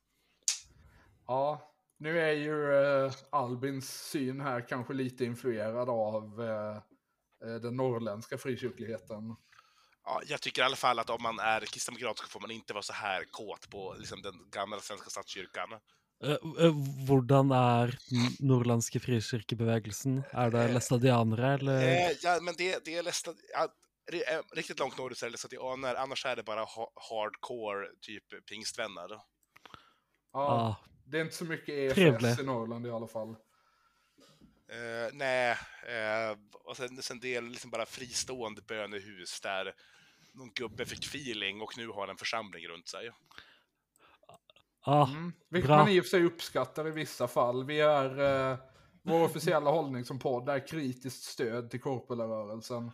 Ja, nu är ju eh, Albins syn här kanske lite influerad av eh, eh, den norrländska frikyrkligheten.
Ja, jag tycker i alla fall att om man är kristdemokrat så får man inte vara så här kåt på liksom, den gamla svenska statskyrkan.
Eh, eh, hvordan er den nordlandske frikirkebevegelsen? Er det læstadianere, eller?
Eh, ja, men det, det är lästa, ja, är riktigt långt norrut så är det lästadianer, annars är det bara ha, hardcore typ pingstvänner.
Ja,
Ah,
Det är inte så mycket EFS
Trevligt.
i Norrland i alla fall.
Eh, nej, eh, och sen, sen det är liksom bara fristående bönehus där någon gubbe fick feeling och nu har en församling runt sig.
ah,
Mm. Vilket
bra.
man i och för sig uppskattar i vissa fall. Vi är, eh, vår officiella hållning som podd är kritiskt stöd till korpelarrörelsen.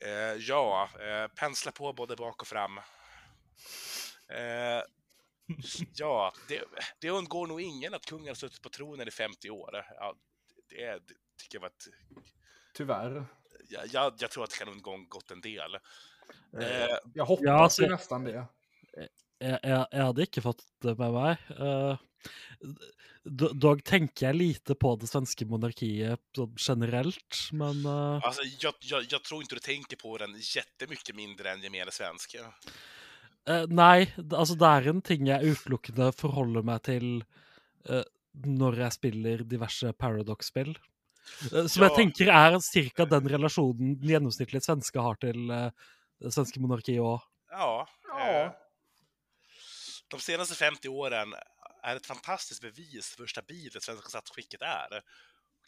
Eh, ja, eh, pensla på både bak och fram. Eh, ja, det, det undgår nog ingen att kungen har suttit på tronen i 50 år. Ja, det, det tycker jag var ett...
Tyvärr.
Jag, jag, jag tror att det kan undgå gått en del. Eh,
Jag hoppas
Ja, alltså-
nästan det.
jeg, jeg, jeg hadde ikke fått det med meg. Eh, dog tenker jeg lite på det svenske monarkiet sånn generelt, men eh,
alltså, jag, jag, jag tror inte du tänker på den jättemycket mindre än gemene svensk.
Eh, Nei, altså det er en ting jeg utelukkende forholder meg til eh, når jeg spiller diverse Paradox-spill. Eh, Som
Ja.
jeg tenker er cirka den relasjonen den gjennomsnittlige svenske har til det svenske monarkiet òg.
Ja.
Ja.
De senaste 50 åren är ett fantastiskt bevis för hur stabilt det svenska statsskicket är.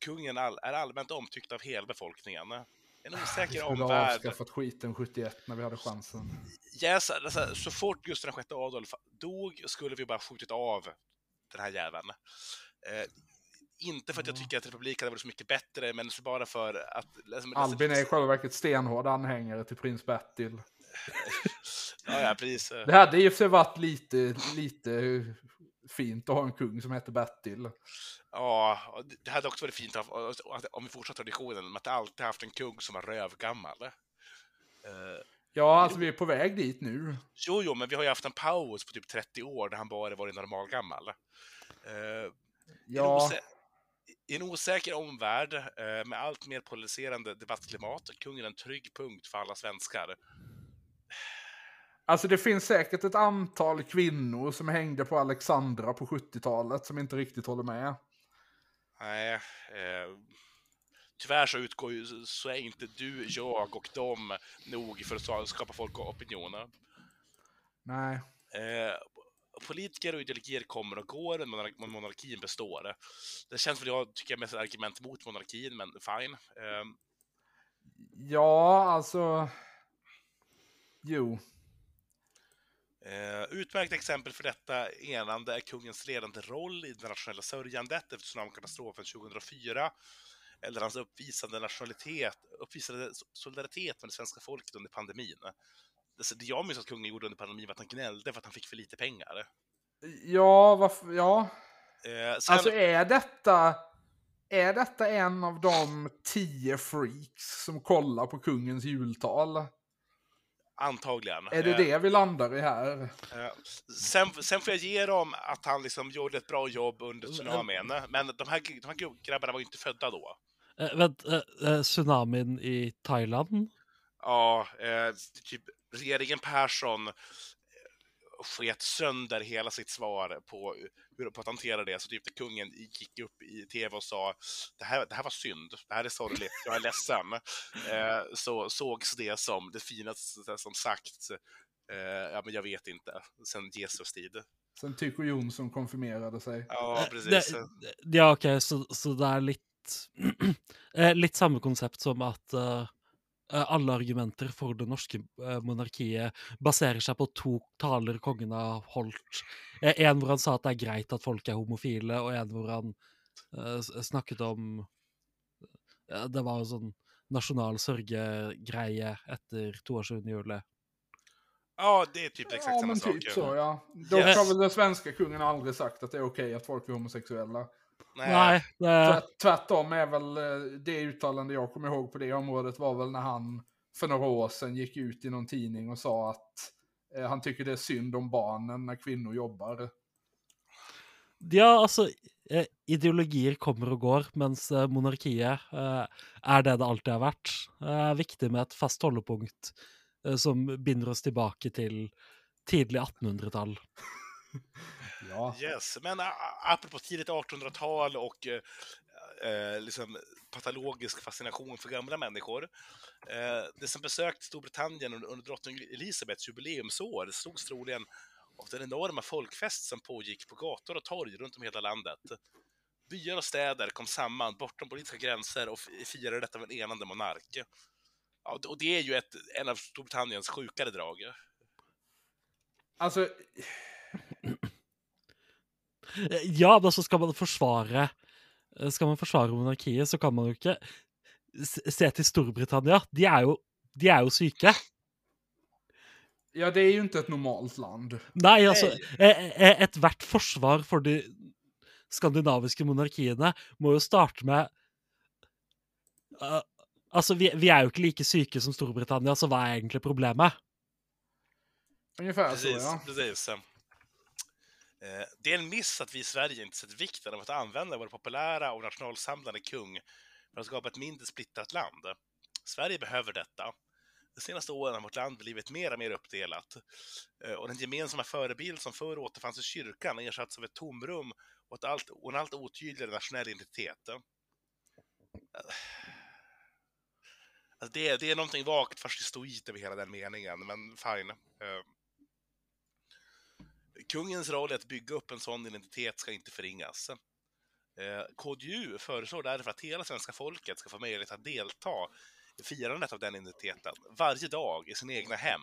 Kungen är allmänt omtyckt av hela befolkningen. En
Vi
osäker
skulle ha
omvärld.
avskaffat skiten 71 när vi hade chansen.
Yes, alltså, så fort Gustav VI Adolf dog skulle vi bara skjutit av den här jäveln. Eh, inte för att jag
Ja.
tycker att republiken hade varit så mycket bättre, men så bara för att... Alltså,
Albin är i själva verket stenhård anhängare till prins Bertil.
Ja, ja, precis.
Det hade i och för sig varit lite, lite fint att ha en kung som heter Bertil.
Ja, det- hade också varit fint om vi fortsätter traditionen med att alltid haft en kung som var rövgammal. Eh,
Ja, alltså vi är på väg dit nu.
jo, jo, men vi har ju haft en paus på typ 30 år där han bara varit normalgammal. Eh,
Ja,
I en osäker omvärld eh, med allt mer polariserande debattklimat är kungen en trygg punkt för alla svenskar.
Alltså det finns säkert ett antal kvinnor som hängde på Alexandra på 70-talet som inte riktigt håller med.
Nej, eh, tyvärr så utgår ju, så är inte du, jag och dem nog för att skapa folk och opinioner.
Nej.
Eh, politiker och ideologier kommer och går, men monar- monarkin består. Det känns väl, jag tycker jag, mest ett argument mot monarkin, men fine. Eh,
Ja, alltså... Jo.
Eh, utmärkt exempel för detta enande är kungens ledande roll i det nationella sörjandet efter tsunamikatastrofen 2004, eller hans uppvisande nationalitet, uppvisade solidaritet med det svenska folket under pandemin. Det jag minns att kungen gjorde under pandemin var att han gnällde för att han fick för lite pengar.
Ja, varför... Ja.
Eh, sen,
Alltså är detta... Är detta en av de tio freaks som kollar på kungens jultal?
Antagligen.
Är det
Eh,
det vi landar i här?
Eh, sen, sen får jag ge dem att han liksom gjorde ett bra jobb under tsunamin, men de här, de här grabbarna var ju inte födda då.
Eh, vent, eh, eh, tsunamin i Thailand?
Ja, eh, typ regeringen Persson eh, sket sönder hela sitt svar på hur på att hantera det. Så typ kungen gick upp i tv och sa det här, det här var synd, det här är sorgligt, jag är ledsen. Eh, så sågs det som det finaste som sagts. Eh, ja, men jag vet inte, sen Jesus tid.
Sen Tycho Jonsson konfirmerade sig.
Ja,
Eh,
precis.
Det, det- ja, OK, så, så det er litt eh, Litt samme konsept som at eh, eh, alle argumenter for det norske eh, monarkiet baserer seg på to taler kongen har holdt. Eh, en hvor han sa at det er greit at folk er homofile, og en hvor han eh, s- snakket om eh, Det var jo sånn nasjonal sørgegreie etter 22. juli.
Ja, det är typ exakt
Ja,
samma
men
sak.
typ så ja. Dock
Yes.
har väl den svenska kungen aldrig sagt att det är okej att folk är homosexuella.
Det,
Tvärt- Tvärtom är väl eh, det uttalande jag kommer ihåg på det området var väl när han för några år sedan gick ut i någon tidning och sa att eh, han tycker det är synd om barnen när kvinnor jobbar.
Ja, altså eh, Ideologier kommer og går, mens eh, monarkiet er det det alltid har vært. Det er viktig med et fast holdepunkt eh, som binder oss tilbake til tidlig 1800-tall.
Ja.
Yes, men apropå tidigt 1800-tal och eh, eh, liksom patologisk fascination för gamla människor. Eh, det som besökt Storbritannien under, under drottning Elisabeths jubileumsår slogs troligen av den enorma folkfest som pågick på gator och torg runt om hela landet. Byar och städer kom samman bortom politiska gränser och firade detta med en enande monark. Ja, och det är ju ett, en av Storbritanniens sjukare drag.
Alltså,
Ja, men så skal man forsvare eh, Skal man forsvare monarkiet, så kan man jo ikke s- se til Storbritannia. De er jo, de er jo syke.
ja det är ju inte ett normalt land.
Nei, altså eh, eh, Ethvert forsvar for de skandinaviske monarkiene må jo starte med eh, Altså, vi, vi er jo ikke like syke som Storbritannia, så hva er egentlig problemet?
Ungefär så
Precis,
ja.
precis. Eh, det är en miss att vi i Sverige inte sett vikten av att använda vår populära och nationalsamlande kung för att skapa ett mindre splittrat land. Sverige behöver detta. De senaste åren har vårt land blivit mer och mer uppdelat eh, och den gemensamma förebild som förr återfanns i kyrkan har ersatts av ett tomrum och, ett allt, och en allt otydligare nationell identitet. Eh, alltså det, det är någonting vagt fascistoid över hela den meningen, men fine. Kungens roll i att bygga upp en sån identitet ska inte förringas. Eh, KDU föreslår därför att hela svenska folket ska få möjlighet att delta i firandet av den identiteten varje dag i sina egna hem.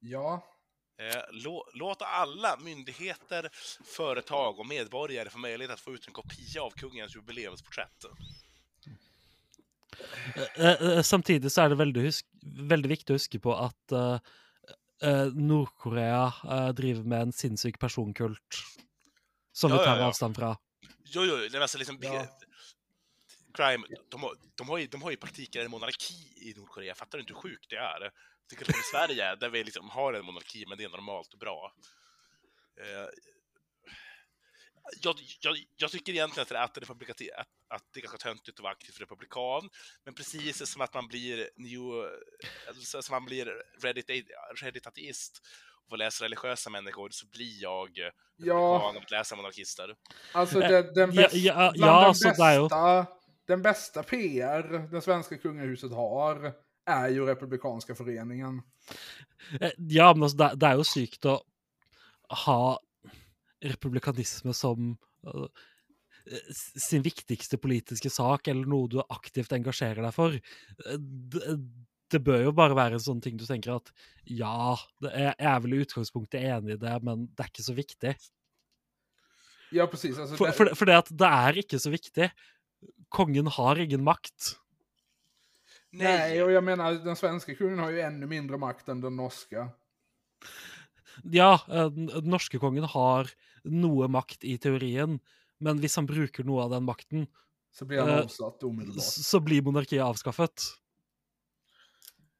Ja,
Eh, lå, låt alla myndigheter, företag och medborgare få möjlighet att få ut en kopia av kungens jubileumsporträtt.
Eh, eh, Samtidig så er det veldig, husk, veldig viktig å huske på at eh, Nord-Korea eh, driver med en sinnssyk personkult. Som
Ja,
vi tar
ja.
avstand fra.
Jo, jo, det är alltså liksom...
Ja.
Crime, de, har, de, har ju, de har ju i praktiken en monarki i Nordkorea. Fattar du inte hur sjukt det är? Tycker som i Sverige, där vi liksom har en monarki, men det är normalt och bra. Eh, jag, jag, jag tycker egentligen att det, är- att, att, att det är ganska töntigt att vara aktiv republikan, men precis som att man blir new, alltså, som man blir reddit, reddit-ateist och får läsa religiösa människor, så blir jag
ja,
att läsa monarkister.
alltså
Eh,
den, den
ja,
bästa,
ja,
bland
ja,
den,
alltså, är ju-
bästa, den bästa PR det svenska kungahuset har är ju Republikanska föreningen.
Eh, Ja, men altså, det, det er jo sykt å ha republikanisme som eh, s- sin viktigste politiske sak, eller noe du aktivt engasjerer deg for. Eh, Det, det bør jo bare være en sånn ting du tenker at ja, det er, jeg er vel i utgangspunktet enig i det, men det er ikke så viktig.
Ja, precis. Alltså,
For,
det-
for, for det at det er ikke så viktig. Kongen har ingen makt.
Nej, och jag menar den svenska kungen har ju ännu mindre makt än den norska.
Ja, eh, den den norske kongen har noe makt i teorien, men hvis han bruker noe av den makten,
Så blir han
Eh,
avsatt
så blir monarkiet avskaffet.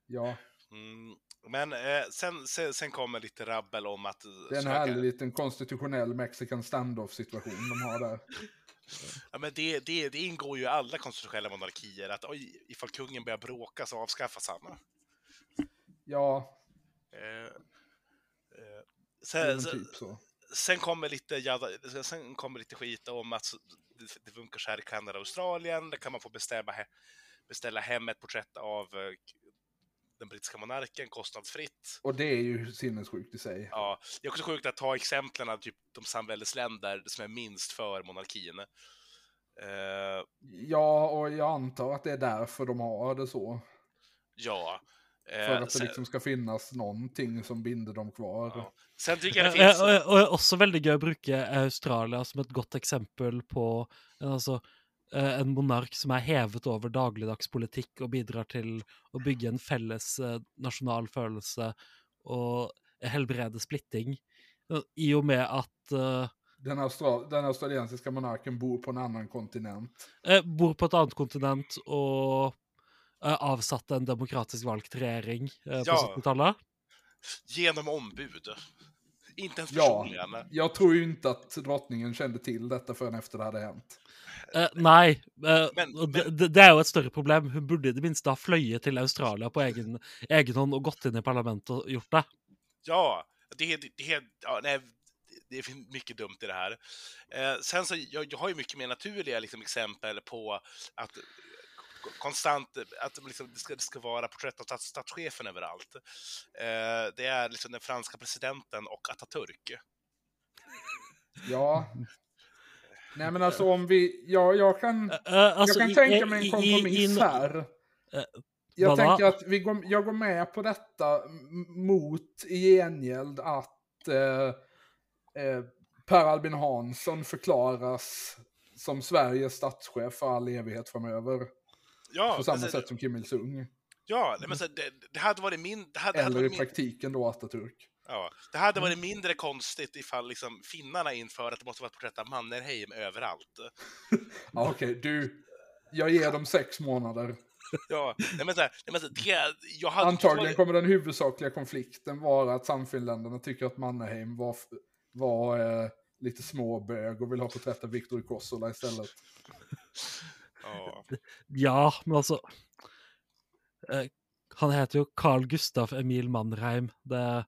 Ja,
Mm, men eh, sen, sen, sen kommer lite rabbel om att...
det är en härlig liten konstitutionell mexican standoff situation de har där.
Ja, men det, det, det ingår ju i alla konstitutionella monarkier att oj, ifall kungen börjar bråka så avskaffas han.
Ja,
Eh, eh, sen,
typ så.
sen, kommer lite, jada, sen kommer lite skit om att det, funkar så här i Kanada och Australien. Där kan man få bestämma, beställa hem ett porträtt av eh, den brittiska monarken kostnadsfritt.
Och det är ju sinnessjukt i sig.
Ja, det är också sjukt att ta exemplen av typ de samväldesländer som är minst för monarkin. Eh,
Ja, och jag antar att det är därför de har det så.
ja. Eh,
För att det liksom ska finnas någonting som binder dem kvar.
ja. sen tycker jag det
Eh,
finns...
Og, og, og også veldig gøy å bruke Australia som et godt eksempel på eh, en monark som er hevet over dagligdags og bidrar til å bygge en felles eh, nasjonal følelse og helbrede splitting. Eh, I og med at eh,
Den, austral den australiensiska monarken bor på en annan kontinent.
eh, bor på et annet kontinent og eh, avsatte en demokratisk valgt regjering eh, på
Ja.
70-tallet.
Genom ombud. Inte ens
Ja.
personligen.
Jag tror ju inte att drottningen kände till detta förrän efter det hade hänt.
Eh, nei, eh,
Men-
og det, det- det er jo et større problem. Hun burde i det minste ha fløyet til Australia på egen, egen hånd og gått inn i parlamentet og gjort det.
Ja, det, det, det, ja, nej, det är mycket dumt i det här. Eh, sen så, jag, jag har ju mycket mer naturliga liksom, exempel på att konstant, att liksom, det, ska, det ska vara porträtt av stats, statschefen överallt. Eh, det är liksom den franska presidenten och Atatürk.
Ja. Nej men alltså om vi, ja jag kan,
eh, altså,
jag kan
i-
tänka mig en kompromiss
i-
här.
Eh,
Jag tänker att vi går, jag går med på detta mot i gengäld att eh, Per Albin Hansson förklaras som Sveriges statschef för all evighet framöver.
Ja,
på samma sätt som Kim Il-Sung.
Ja, men så, det, det hade varit min... Det hade, det hade
Eller i
varit min,
praktiken då Atatürk.
ja, det hade varit mindre konstigt ifall liksom, finnarna inför att det måste vara ett porträtt av Mannerheim överallt.
Ja, Okej, du. Jag ger dem sex månader.
Ja, nej, men så här, nej, men så, det, jag hade,
Antagligen kommer den huvudsakliga konflikten vara att Samfinländarna tycker att Mannerheim var, var eh, lite småbög och vill ha porträtt av Viktor Kossola istället.
Ja.
Ja, men altså eh, Han heter jo Carl Gustav Emil Mannheim. Det,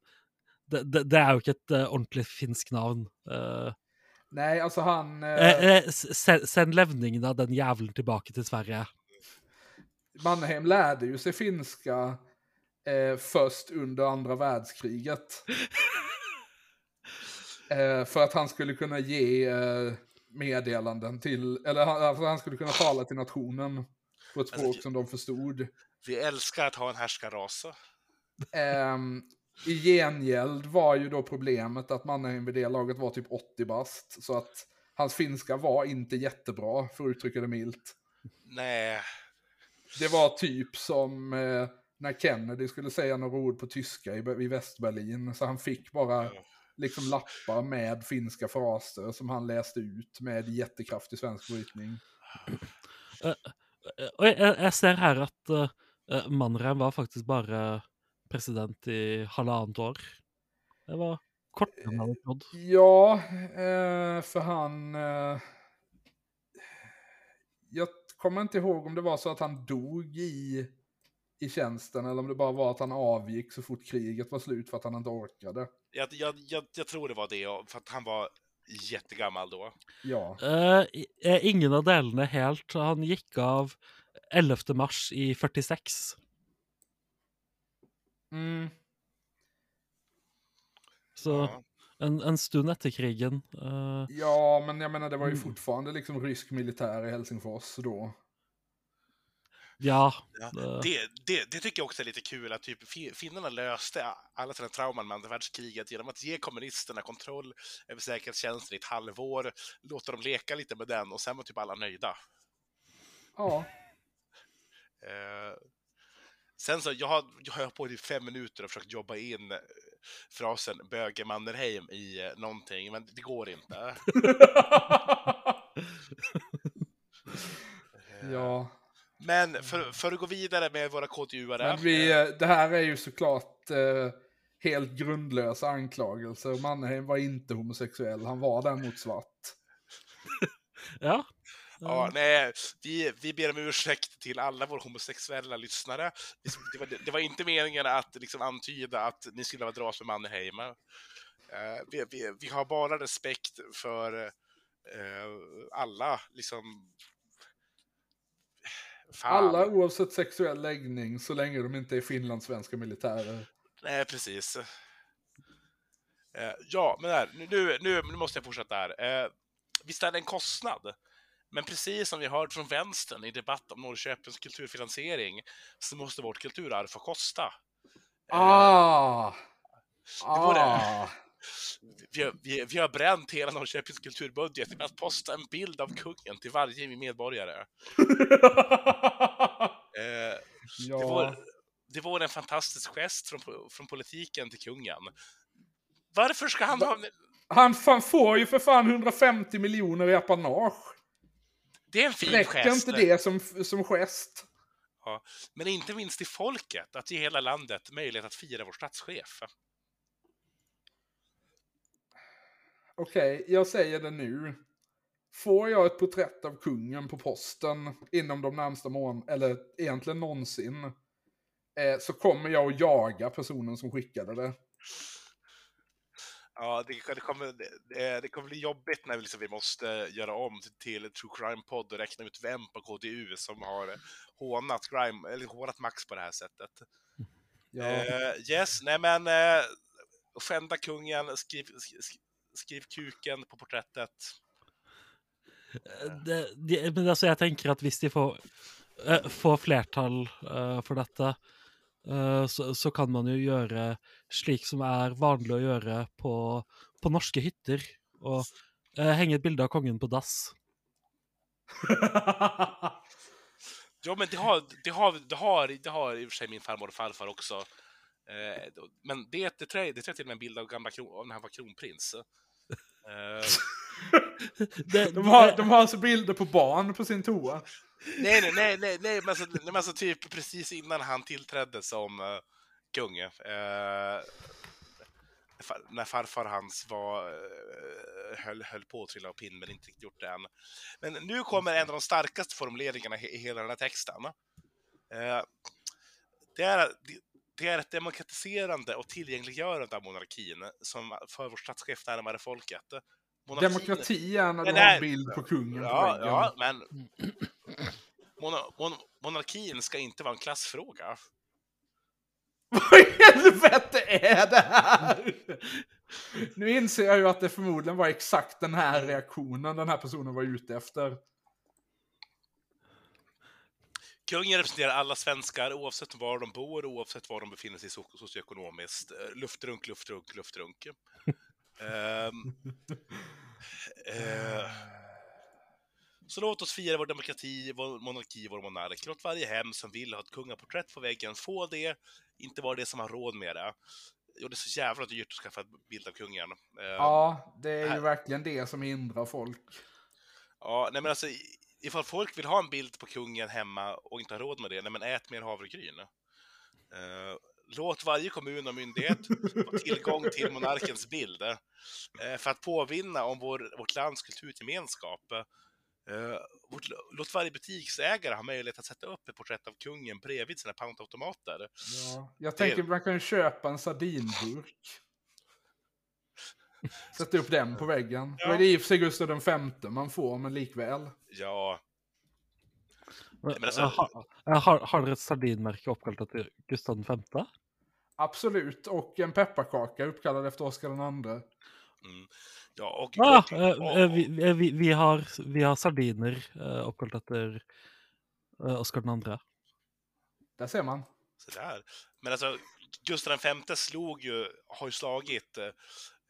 det, det, det er jo ikke et eh, ordentlig finsk navn. Eh,
Nej, alltså han...
eh, s- send, send levningen av den jævelen tilbake til Sverige.
Mannerheim lärde ju sig finska eh, först under andra världskriget. eh, för att han skulle kunna ge eh, meddelanden till, eller han, alltså han skulle kunna tala till nationen på ett språk
Alltså,
som de förstod.
Vi älskar att ha en härskarras.
Ehm, I gengäld var ju då problemet att Mannerheim vid det laget var typ 80 bast. Så att hans finska var inte jättebra, för att uttrycka det milt.
Nej,
Det var typ som eh, när Kennedy skulle säga några ord på tyska i, i Västberlin. Så han fick bara
Ja.
Liksom lappar med finska fraser som han läste ut med jättekraftig svensk brytning.
Eh, jeg, jeg jeg ser her at eh, eh, Mannheim var faktisk bare president i halvannet år. Det var kortere enn jeg hadde trodd.
Ja, eh, för han... Eh, jag kommer inte ihåg om det var så att han dog i, i tjänsten eller om det bara var att han avgick så fort kriget var slut för att han inte orkade.
Jag, jag, jag, jag tror det var det, för att han var jättegammal då.
Ja.
Eh, eh, ingen av delene helt. Han gikk av 11. mars i 46.
Mm.
Så
Ja.
en, en stund etter krigen. eh,
Ja, men jag menar det var ju
Mm.
fortfarande liksom rysk militär i Helsingfors då.
Ja.
Ja,
det-
Det, det, tycker jag också är lite kul att typ fi- finnarna löste alla sina trauman med andra världskriget genom att ge kommunisterna kontroll över säkerhetstjänsten i ett halvår, låta dem leka lite med den och sen var typ alla nöjda.
Ja,
Eh, sen så, jag har, jag har på i fem minuter och försökt jobba in eh, frasen böge Mannerheim i eh, någonting, men det går inte. Eh,
ja.
Men för, för att gå vidare med våra KTU-are.
Men vi, eh, det här är ju såklart eh, helt grundlösa anklagelser. Mannerheim var inte homosexuell, han var däremot svart.
ja.
Ja, nej, vi, vi ber om ursäkt till alla våra homosexuella lyssnare. Det var, det var inte meningen att liksom antyda att ni skulle vara dras med Mannerheim. Eh, vi, vi, vi har bara respekt för eh, alla, liksom... Fan.
Alla oavsett sexuell läggning, så länge de inte är finlandssvenska militärer.
Nej, precis. Eh, ja, men här, nu, nu, nu måste jag fortsätta här. Eh, visst är det en kostnad? Men precis som vi hört från vänstern i debatt om Norrköpings kulturfinansiering så måste vårt kulturarv få kosta. Eh,
Ah!
det.
Ah!
Vi, har, vi, vi har bränt hela Norrköpings kulturbudget med att posta en bild av kungen till varje medborgare. Eh,
ja.
det, var, det var en fantastisk gest från, från politiken till kungen. Varför ska han ha...
Han fan får ju för fan 150 miljoner i apanage.
Det är en fin
Räcker
gest.
inte det som, som gest?
Ja, men inte minst till folket, att ge hela landet möjlighet att fira vår statschef.
Okej, jag säger det nu. Får jag ett porträtt av kungen på posten inom de närmsta månaderna, eller egentligen någonsin, eh, så kommer jag att jaga personen som skickade det.
Ja, det, det, kommer, det, det kommer bli jobbigt när vi, liksom, vi måste göra om till, till true crime-podd och räkna ut vem på KDU som har hånat, crime, eller hånat Max på det här sättet.
Ja.
Eh, yes, nej men uh, skända kungen, skriv, skriv, skriv kuken på porträttet.
det, de, men altså, jeg tenker at hvis de får, eh, får flertall eh, for dette, eh, så, så kan man jo gjøre slik som er vanlig å gjøre på, på norske hytter. Og eh, henge et bilde av kongen på dass.
Ja, men det har, det har, det har, det har i och för sig min farmor och farfar också. Eh, men det, det, tror jag, det tror jag till och med en bild av gamla kron, när han var kronprins. Eh,
Det,
De har, de har alltså bilder på barn på sin toa.
nej, nej, nej, nej, nej, men alltså, nej, men alltså typ precis innan han tillträdde som uh, kung. eh, far, när farfar hans var, eh, höll, höll på att trilla av pinn, men inte riktigt gjort det än. Men nu kommer en av de starkaste formuleringarna i, hela den här texten. Eh, Det är, det, är ett demokratiserande och tillgängliggörande av monarkin som för vår statschef närmare folket. Monarkin-
Demokrati är när du har en bild på kungen på
Ja,
väggen.
ja, men mona- mon- monarkin ska inte vara en klassfråga.
Vad i helvete är det här? Nu inser jag ju att det förmodligen var exakt den här reaktionen den här personen var ute efter.
Kungen representerar alla svenskar oavsett var de bor, oavsett var de befinner sig so- socioekonomiskt. Eh, Luftrunk, luftrunk, luftrunk. Ehm, eh, så låt oss fira vår demokrati, vår monarki, vår monark. Låt varje hem som vill ha ett kungaporträtt på väggen få det, inte bara det som har råd med det. Jo, det är så jävla dyrt att skaffa en bild av kungen. Ehm,
Ja, det är ju
här-
verkligen det som hindrar folk.
Ja, nej men alltså ifall folk vill ha en bild på kungen hemma och inte har råd med det, nej men ät mer havregryn. Eh, låt varje kommun och myndighet få tillgång till monarkens bild eh, för att påvinna om vår, vårt lands kulturgemenskap. Eh, vårt, låt varje butiksägare ha möjlighet att sätta upp ett porträtt av kungen bredvid sina pantautomater.
Ja. Jag tänker man kan köpa en sardinburk. Sätta upp den på väggen.
Ja.
Då är det i och för sig Gustav den femte man får, men likväl.
Ja, men alltså-
Eh, har, eh, har, har dere et sardinmerke oppkalt etter Gustav V?
Absolut, och en pepparkaka uppkallad efter Oscar den andre.
mm, ja och...
Ah,
och-
eh,
och-
eh, vi, vi, vi, har, vi har sardiner oppkalt etter eh, Oskar 2.
Där ser man.
Sådär. Men alltså, Gustav V slog ju, har ju slagit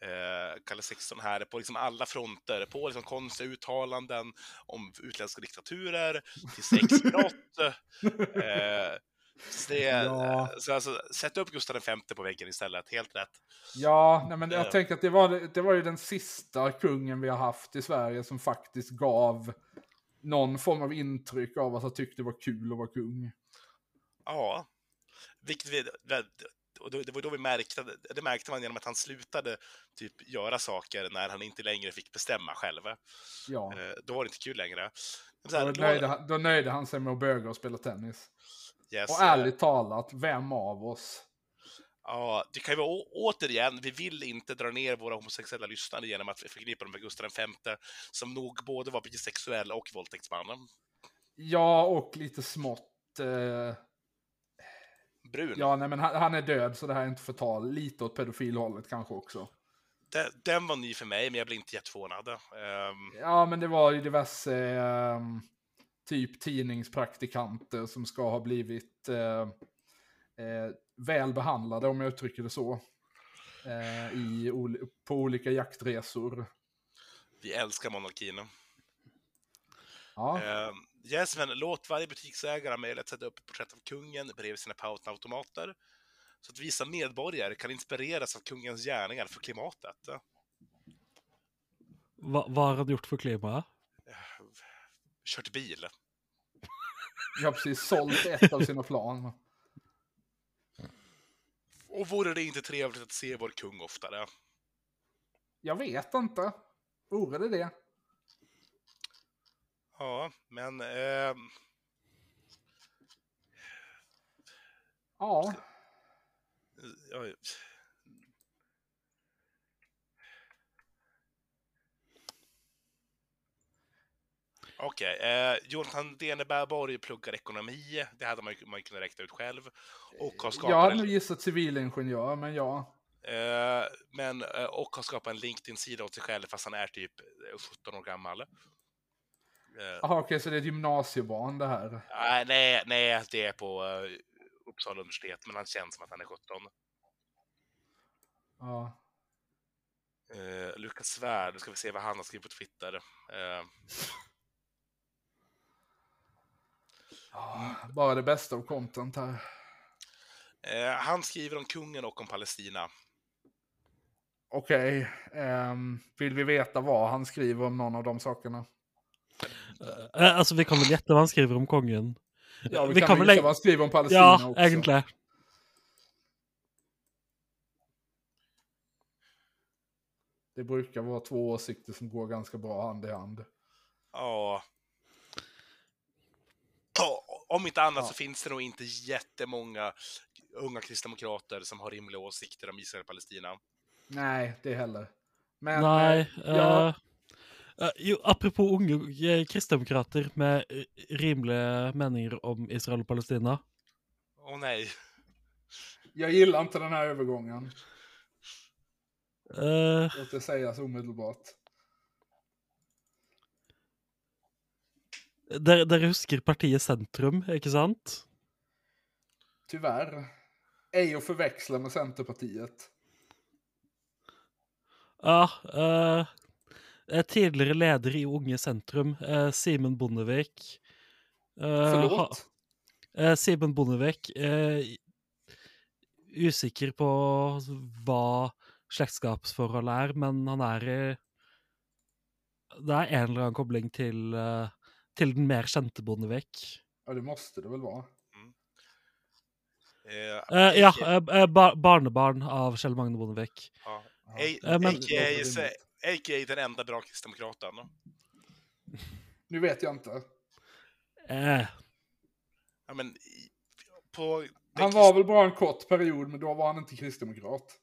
eh, Kalle XVI här på liksom alla fronter, på liksom konstiga uttalanden om utländska diktaturer, till sexbrott. eh, så, det,
Ja.
så alltså, sätt upp Gustav V på väggen istället, helt rätt.
Ja, nej, men jag
Ja.
tänker att det var, det var ju den sista kungen vi har haft i Sverige som faktiskt gav någon form av intryck av att han tyckte det var kul att vara kung.
Ja, vilket vi, och det var då vi märkte, det märkte man genom att han slutade typ göra saker när han inte längre fick bestämma själv.
Ja,
Eh, Då var det inte kul längre. Här,
då
då-
nöjde, han, då nöjde han sig med att böga och spela tennis.
yes,
Och ärligt talat, vem av oss?
Ja, det kan ju vara återigen, vi vill inte dra ner våra homosexuella lyssnare genom att förknippa dem med Gustav V, som nog både var bisexuell och våldtäktsman.
Ja, och lite smått. Eh,
Brun.
ja, nej, men han, han är död så det här är inte förtal. Lite åt pedofilhållet kanske också.
Den, den var ny för mig, men jag blev inte jätteförvånad. Ehm,
Ja, men det var ju diverse ehm, typ tidningspraktikanter som ska ha blivit eh, eh, väl behandlade, om jag uttrycker det så. Eh, i, på olika jaktresor.
vi älskar monarkin.
Ja,
Yes, men låt varje butiksägare ha möjlighet att sätta upp ett porträtt av kungen bredvid sina pautenautomater. Så att vissa medborgare kan inspireras av kungens gärningar för klimatet.
Hva, hva har han gjort for klimaet?
Kört bil.
jag har precis sålt ett av sina plan.
Och vore det inte trevligt att se vår kung oftare?
Jag vet inte. Vore det det?
Ja, men... ehm,
Ja.
ja, Okej, eh, Jonathan Deneberg pluggar ekonomi, det hade man ju man kunnat räkna ut själv. Och har skapat
Jag hade nog gissat civilingenjör, men ja.
eh, men, eh, och har skapat en LinkedIn-sida åt sig själv fast han är typ eh, 17 år gammal. Eh,
Jaha, okej, så det är ett gymnasiebarn det här.
nej, nej, det är på eh, Uppsala universitet, men han känns som att han är 17.
Ja.
Eh, Lukas Svärd, nu ska vi se vad han har skrivit på Twitter. Eh,
Ja, Bara det bästa av content här.
eh, han skriver om kungen och om Palestina.
Okej, ehm, vill vi veta vad han skriver om någon av de sakerna?
Eh, vi kan vel gjette hva han skriver om kongen?
Ja, vi,
Vi
kan, väl
väl
gissa vad han skriver om Palestina
Ja,
också.
egentlig.
Det brukar vara två åsikter som går ganska bra hand i hand.
Ja. Ja, om inte annat
Ja.
så finns det nog inte jättemånga unga kristdemokrater som har rimliga åsikter om Israel och Palestina.
Nej, det heller. Men,
Nej.
eh, ja,
eh, jo, apropå unge eh, kristdemokrater med eh, rimliga meningar om Israel och Palestina.
Åh nej.
jag gillar inte den här övergången.
Eh,
Låt det sägas omedelbart.
dere, dere husker partiet Sentrum, ikke sant?
Tyvärr. Ej att förväxla med Centerpartiet.
Ja. eh, tidligere leder i Unge Sentrum, eh, Simen Bondevik. eh? Eh, Simen Bondevik, eh, usikker på hva slektskapsforholdet er, men han er i Det er en eller annen kobling til, eh, til den mer kjente Bondevik.
Ja, det måste det väl vara.
Eh,
Eh, ja, eh, eh, ba barnebarn av Kjell Magne Bondevik.
ja.
Eh, men-
AKA, så- AKA den enda bra kristdemokraten.
Nu vet jag inte.
Eh,
Ja, men på
Han var väl bara en kort period, men då var han inte kristdemokrat.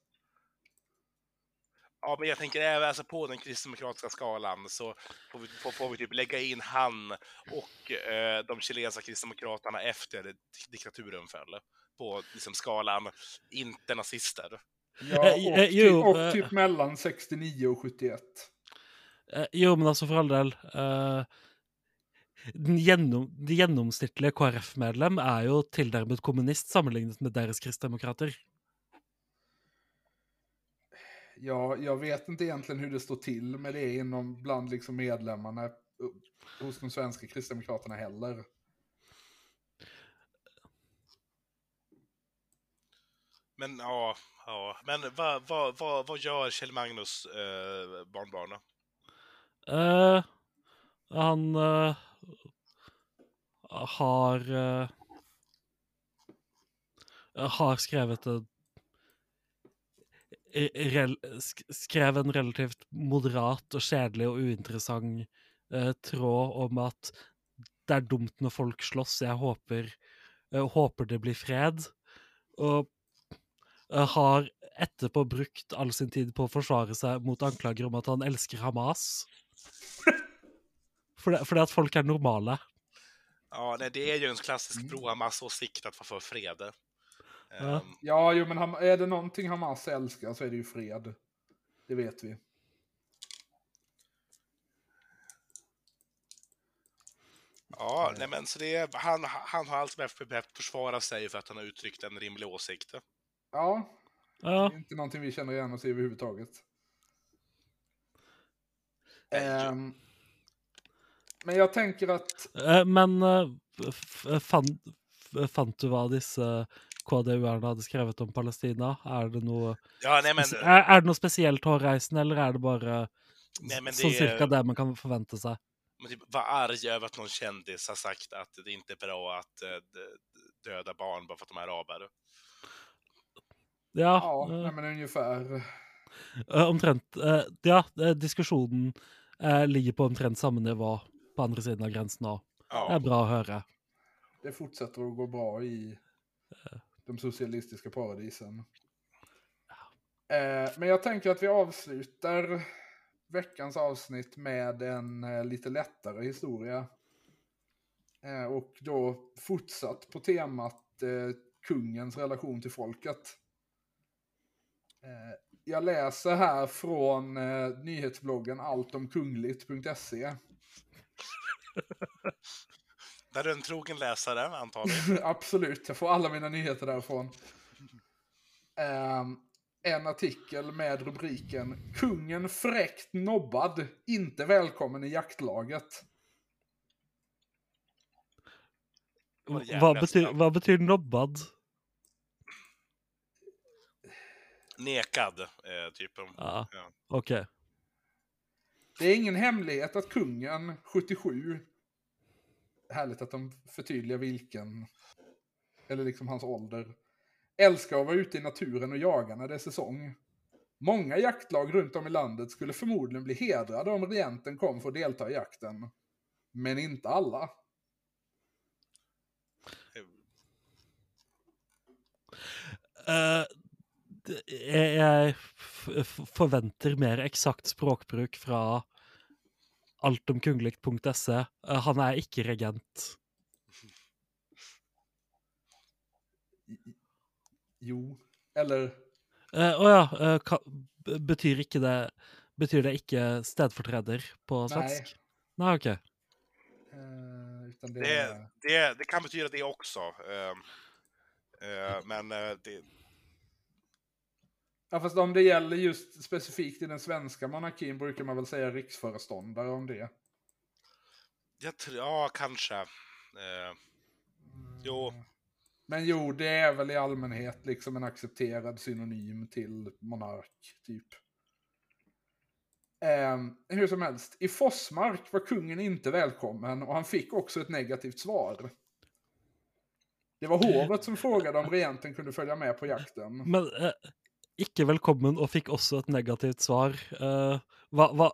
Ja, men jag tänker även alltså på den kristdemokratiska skalan så får vi, får, får vi typ lägga in han och eh, de chilenska kristdemokraterna efter di- diktaturen föll. På liksom skalan inte nazister.
Ja,
Eh,
och,
eh,
typ,
jo,
och
eh.
typ mellan 69 och 71.
eh, jo, men altså, for all del eh, den gjennom, Det gjennomsnittlige KrF-medlem er jo tilnærmet kommunist sammenlignet med deres kristdemokrater.
Ja, jag vet inte egentligen hur det står till med det inom bland liksom medlemmarna eh, hos de svenska kristdemokraterna heller.
Men ja, ja. Men vad, vad, vad, vad gör Kjell Magnus eh, barnbarn? då?
Eh, han eh, har eh, Har skrivit en rel, Skrev en relativt moderat och kjedelig och ointressant eh, tråd om att det är dumt när folk slåss. Jag hoppas eh, det blir fred. Och har etterpå brukt all sin tid på å forsvare seg mot anklager om at han elsker Hamas. Fordi, fordi at folk er normale.
Ja, nej, det är ju en klassisk
Mm.
pro-Hamas-åsikt att vara för fred.
Ja.
Ehm,
Ja, jo, men är det någonting Hamas älskar så är det ju fred. Det vet vi.
Ja, nej men så det är, han, han har alltså behövt, behövt försvara sig för att han har uttryckt en rimlig åsikt.
Ja,
Ja.
det är inte någonting vi känner igen oss i överhuvudtaget. Ehm, men jag tänker att
Eh, Men eh, f- fant, f- fant du hva disse KDU-erne hadde skrevet om Palestina? Er det noe,
Ja, nej men,
det noe spesielt hårreisende, eller er det bare
nej, det
cirka
är,
det man kan forvente seg?
men typ, var arg över att någon kändis har sagt att det inte är bra att eh, döda barn bara för att de är araber.
Ja,
ja, men ungefär.
eh, omtrent. eh, Ja, eh, diskusjonen eh, ligger på omtrent samme nivå på andre siden av grensen nå. Det
Ja,
er bra å høre.
Det fortsätter att gå bra i de socialistiska paradisen. Eh, men jag tänker att vi avslutar veckans avsnitt med en lite lättare historia. Och då fortsatt på temat kungens relation till folket. Eh, jag läser här från eh, nyhetsbloggen alltomkungligt.se.
där är du en trogen läsare antagligen.
Absolut, jag får alla mina nyheter därifrån. Ehm, en artikel med rubriken Kungen fräckt nobbad, inte välkommen i jaktlaget.
Vad skam.
hva betyr nobbad?
Nekad, eh, typ.
Ja,
Ja.
OK.
Det är ingen hemlighet att kungen, 77, härligt att de förtydligar vilken, eller liksom hans ålder, älskar att vara ute i naturen och jaga när det är säsong. Många jaktlag runt om i landet skulle förmodligen bli hedrade om regenten kom för att delta i jakten. Men inte alla.
Det- jeg, forventer mer eksakt språkbruk fra altomkungligt.se. Eh, han er ikke regent.
Jo, eller
Eh, Å ja. eh, ka, b- betyr ikke det Betyr det ikke stedfortreder på
Nej.
svensk? Nei, OK.
eh, utan det,
Det, det, det kan betyda det också. eh, eh, men det,
Ja, fast om det gäller just specifikt i den svenska monarkin brukar man väl säga riksföreståndare om det.
jag tror, ja, kanske. Eh, jo,
Men jo, det är väl i allmänhet liksom en accepterad synonym till monark, typ. Ehm, hur som helst, i Forsmark var kungen inte välkommen och han fick också ett negativt svar. Det var hovet som frågade om regenten kunde följa med på jakten.
Men eh, ikke velkommen og fikk også et negativt svar. Eh, hva, hva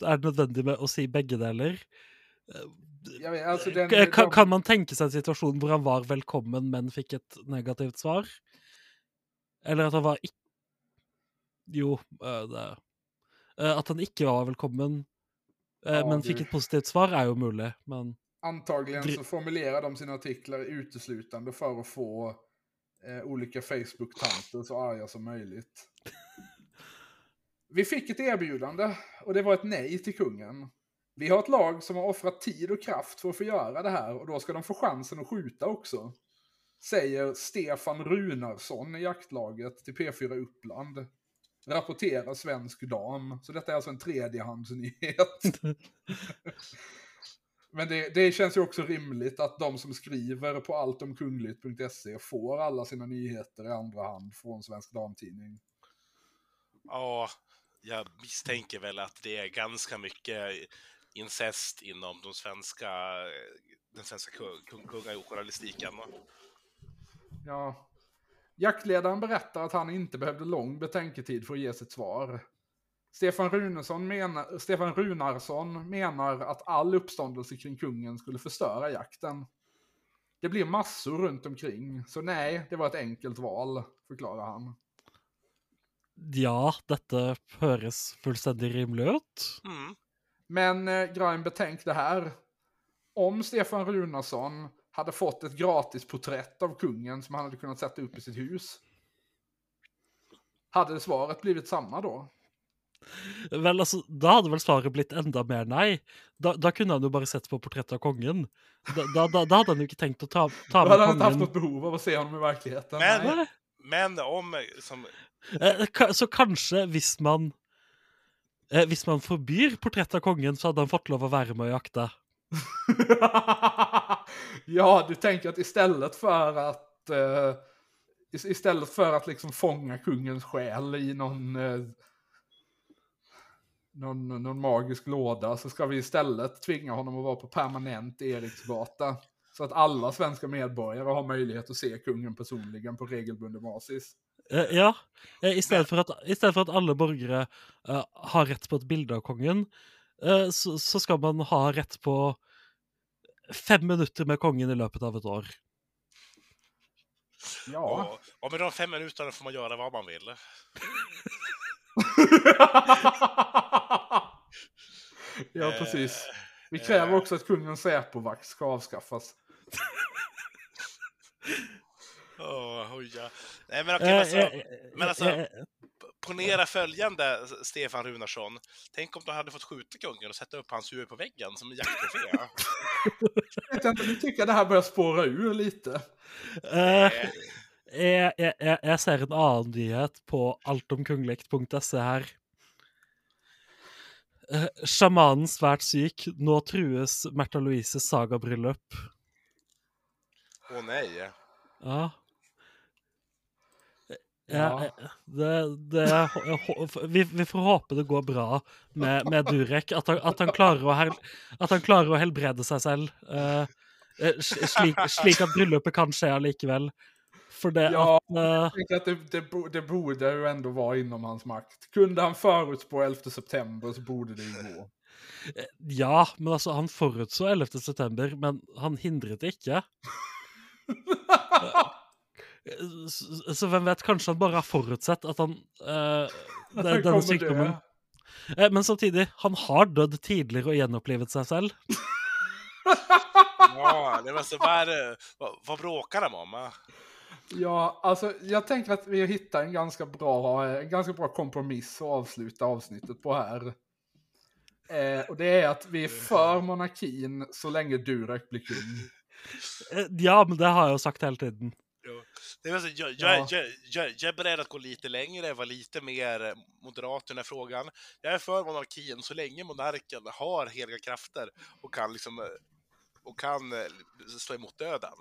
Er det nødvendig med å si begge deler? Eh,
vet, alltså den,
kan, kan man tenke seg en situasjon hvor han var velkommen, men fikk et negativt svar? Eller at han var ikke Jo, eh, det eh, At han ikke var velkommen, eh,
Ja,
men
du-
fikk et positivt svar, er jo mulig, men
Antagligen så formulerar de sina artiklar uteslutande för att få eh, olika Facebook-tanter så arga som möjligt. Vi fick ett erbjudande och det var ett nej till kungen. Vi har ett lag som har offrat tid och kraft för att få göra det här och då ska de få chansen att skjuta också. Säger Stefan Runarsson i jaktlaget till P4 Uppland. Rapporterar Svensk Dam. Så detta är alltså en tredjehandsnyhet. Men det, det känns ju också rimligt att de som skriver på alltomkungligt.se får alla sina nyheter i andra hand från Svensk Damtidning.
ja, jag misstänker väl att det är ganska mycket incest inom de svenska, den svenska kung- kung- kungajournalistiken.
Ja. Jaktledaren berättar att han inte behövde lång betänketid för att ge sitt svar. Stefan, Runesson menar, Stefan Runarsson menar att all uppståndelse kring kungen skulle förstöra jakten. Det blir massor runt omkring, så nej, det var ett enkelt val, förklarar han.
ja, dette høres fullstendig rimelig ut.
Mm.
Men eh, Grime, betänk det här. Om Stefan Runarsson hade fått ett gratis porträtt av kungen som han hade kunnat sätta upp i sitt hus. Hade svaret blivit samma då?
Vel, altså, da hadde vel svaret blitt enda mer nei. Da, da kunne han jo bare sett på portrettet av kongen. Da, da, da, hadde han jo ikke tenkt å ta, ta
Då
med
hade han inte haft något behov av att se honom i verkligheten.
Men-
Nej.
Men om, som,
Eh, ka- Så kanskje hvis man eh, Hvis man forbyr portrettet av kongen, så hadde han fått lov å være med å jakte.
ja, du tänker att istället för att eh, is- istället för att liksom fånga kungens själ i någon, eh, någon, någon magisk låda så ska vi istället tvinga honom att vara på permanent Eriksgata. Så att alla svenska medborgare har möjlighet att se kungen personligen på regelbunden basis.
Eh, ja. Eh, I stedet for at, i stedet for at alle borgere eh, har rett på et bilde av kongen, eh, så, så skal man ha rett på fem minutter med kongen i løpet av et år.
Ja.
och, och med de fem minuterna får man göra vad man vill.
ja, precis.
Eh,
Vi kräver
eh.
också att kungens Säpovakt ska avskaffas.
Åh, oj, ja. Nej, men okej,
Eh,
men alltså,
eh,
men alltså-
eh,
ponera följande, Stefan Runarsson. Tänk om du hade fått skjuta kungen och sätta upp hans huvud på väggen som en jakttrofé.
Jag vet inte, nu tycker jag det här börjar spåra ur lite.
eh, jeg ser en annen nyhet på altomkungligt.se her. Eh, Sjamanen svært syk. Nå trues Märtha Louises sagabryllup.
Åh nej.
Ja.
Ja.
Ja, eh, det, det, vi, vi får håpe det går bra med, med Durek. At han, at, han å hel, at han klarer å helbrede seg selv. eh, eh, s- slik, slik at bryllupet kan skje allikevel. For det
Ja.
at eh,
Jag att det, det, det borde ju ändå vara inom hans makt. Kunde han förutspå 11 september så borde det ju gå.
Ja, men altså, han forutså 11. september, men han hindret det ikke. Så, så hvem vet, kanskje han bare har forutsett at han eh, det, Denne
kommer dø.
sykdommen Eh, Men samtidig, han har dødd tidligere og gjenopplivet seg selv.
Ja, det var så vad, är det- vad, vad bråkar de om? Eh?
Ja, alltså jag tänker att vi hittar en ganska bra, en ganska bra kompromiss att avsluta avsnittet på här. Eh, och det är att vi är för monarkin så länge Durek blir kung.
Eh, Ja, men det har jo sagt hele tiden.
Det så, jag,
Ja.
jag, jag, jag, jag är beredd att gå lite längre, vara lite mer eh, moderat i den här frågan. Jag är för monarkin så länge monarken har heliga krafter och kan liksom eh, och kan eh, stå emot döden.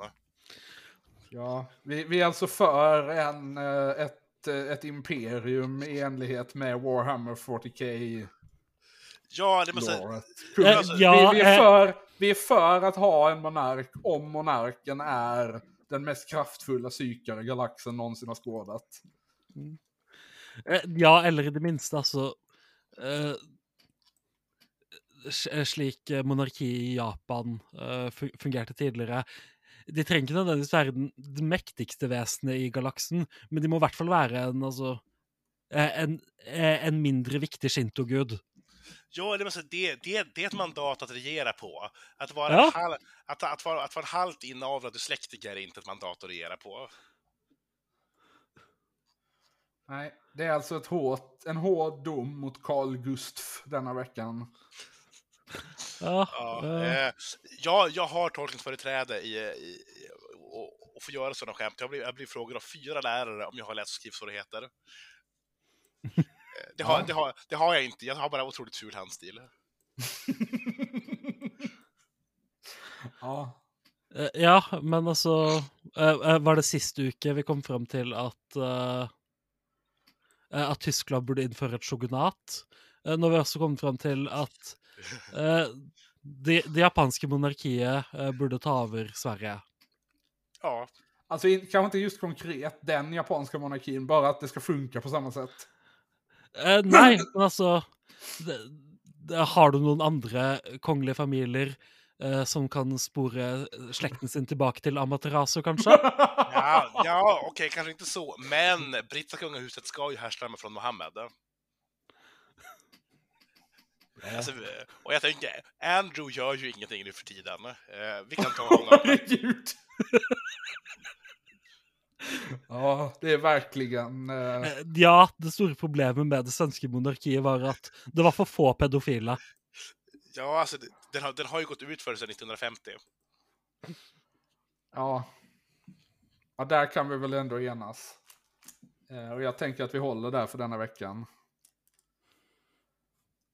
Ja, vi, vi är alltså för en, eh, ett, eh, ett imperium i enlighet med Warhammer 40k
Ja, det måste...
Eh,
alltså,
ja,
vi, vi, är för, vi är för att ha en monark om monarken är den mest kraftfulla psykare galaxen någonsin har skådat.
eh, ja, eller i det minste, altså eh, s- Slik monarki i Japan fu- fungerte tidligere. De trenger ikke nødvendigvis være den, det mektigste vesenet i galaksen, men de må i hvert fall være en, altså eh, en, eh, en mindre viktig shintogud.
Ja, det, det, det, det är ett mandat att regera på. Att vara,
Ja.
en, hal, att, att, vara, att vara halvt inavlad dyslektiker är inte ett mandat att regera på.
Nej, det är alltså ett hårt, en hård dom mot Carl Gustaf denna veckan.
Ja,
Ja,
eh,
jag, jag har tolkningsföreträde i, i, och, och får göra sådana skämt. Jag blir, jag blir frågad av fyra lärare om jag har läs och skrivsvårigheter. Eh, Det har,
Ja.
det, har, det har jag inte, jag har bara otroligt ful handstil.
Ja,
Eh, Ja, men altså eh, Var det sist uke vi kom fram til at eh, eh, At Tyskland burde innføre et shogunat? Når vi også kom fram til at eh, det, det japanske monarkiet eh, burde ta over Sverige.
Ja,
alltså in, kanske inte just konkret den japanska monarkin, bara att det ska funka på samma sätt.
Eh, nei, men altså det, det, Har du noen andre kongelige familier eh, som kan spore slekten sin tilbake til Amaterasu, kanskje?
ja, ja okej, kanske inte så. Men brittiska kungahuset ska ju härstamma från Mohammed. Alltså, eh, och jag tänker, Andrew gör ju ingenting nu för tiden. Eh, vi kan ta honom.
Herregud. ja, det är verkligen... Eh,
Ja, det store problemet med det svenske monarkiet var at det var for få pedofile.
Ja, alltså, den har, den har ju gått ut för sedan 1950.
ja. ja, där kan vi väl ändå enas. Och jag tänker att vi håller där för denna veckan.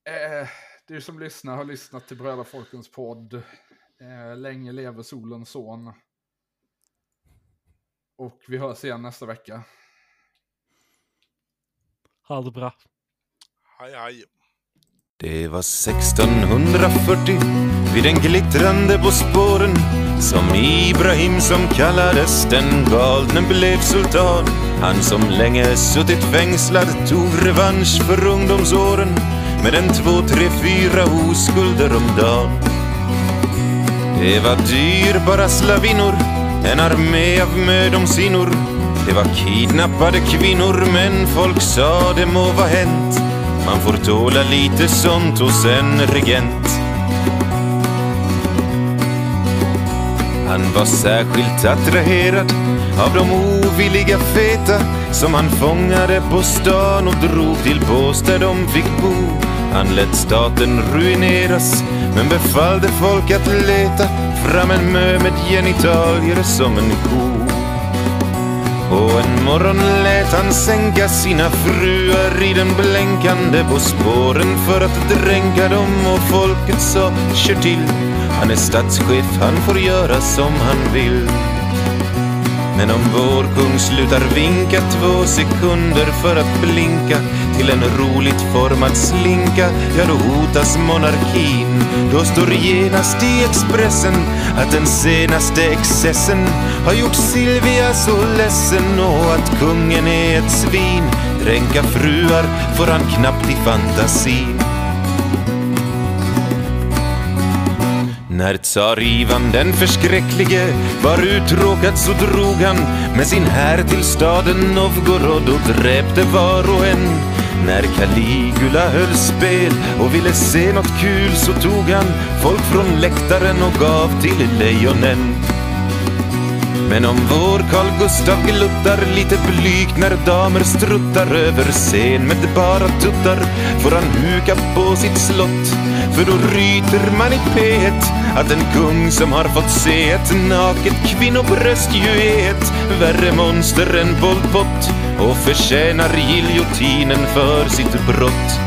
Eh, du som lyssnar har lyssnat till Brödrafolkens podd. Eh, länge lever solens son. Och vi hörs igen nästa vecka.
Ha det bra.
Hej, hej.
Det var 1640 vid den glittrande på spåren som Ibrahim som kallades den galne blev sultan. Han som länge suttit fängslad tog revansch för ungdomsåren med en två, tre, fyra oskulder om dagen. Det var dyrbara slavinnor, en armé av mödomsinnor. Det var kidnappade kvinnor, men folk sa det må vara hänt. Man får tåla lite sånt hos en regent. Han var särskilt attraherad av de ovilliga feta som han fångade på stan och drog till bås där de fick bo. Han lät staten ruineras men befallde folk att leta fram en mö med genitalier som en ko. Och en morgon lät han sänka sina fruar i den blänkande på spåren för att dränka dem och folket sa kör till. Han är statschef, han får göra som han vill. Men om vår kung slutar vinka två sekunder för att blinka till en roligt formad slinka, ja då hotas monarkin. Då står genast i Expressen att den senaste excessen har gjort Silvia så ledsen och att kungen är ett svin. Dränka fruar får han knappt i fantasin. När tsar Ivan den förskräcklige var uttråkad så drog han med sin här till staden Novgorod och dräpte var och en. När Caligula höll spel och ville se något kul så tog han folk från läktaren och gav till lejonen. Men om vår Carl Gustav gluttar lite blygt när damer struttar över scen med bara tuttar får han huka på sitt slott. För då ryter man i P1 att en kung som har fått se ett naket kvinnobröst ju är ett värre monster än Pol Pot och förtjänar giljotinen för sitt brott.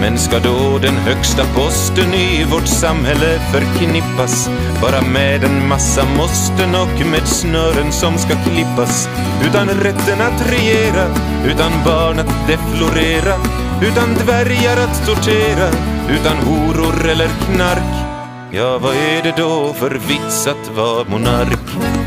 Men ska då den högsta posten i vårt samhälle förknippas? Bara med en massa måsten och med snören som ska klippas. Utan rätten att regera, utan barn att deflorera utan dvärgar att tortera, utan horor eller knark. Ja, vad är det då för vits att vara monark?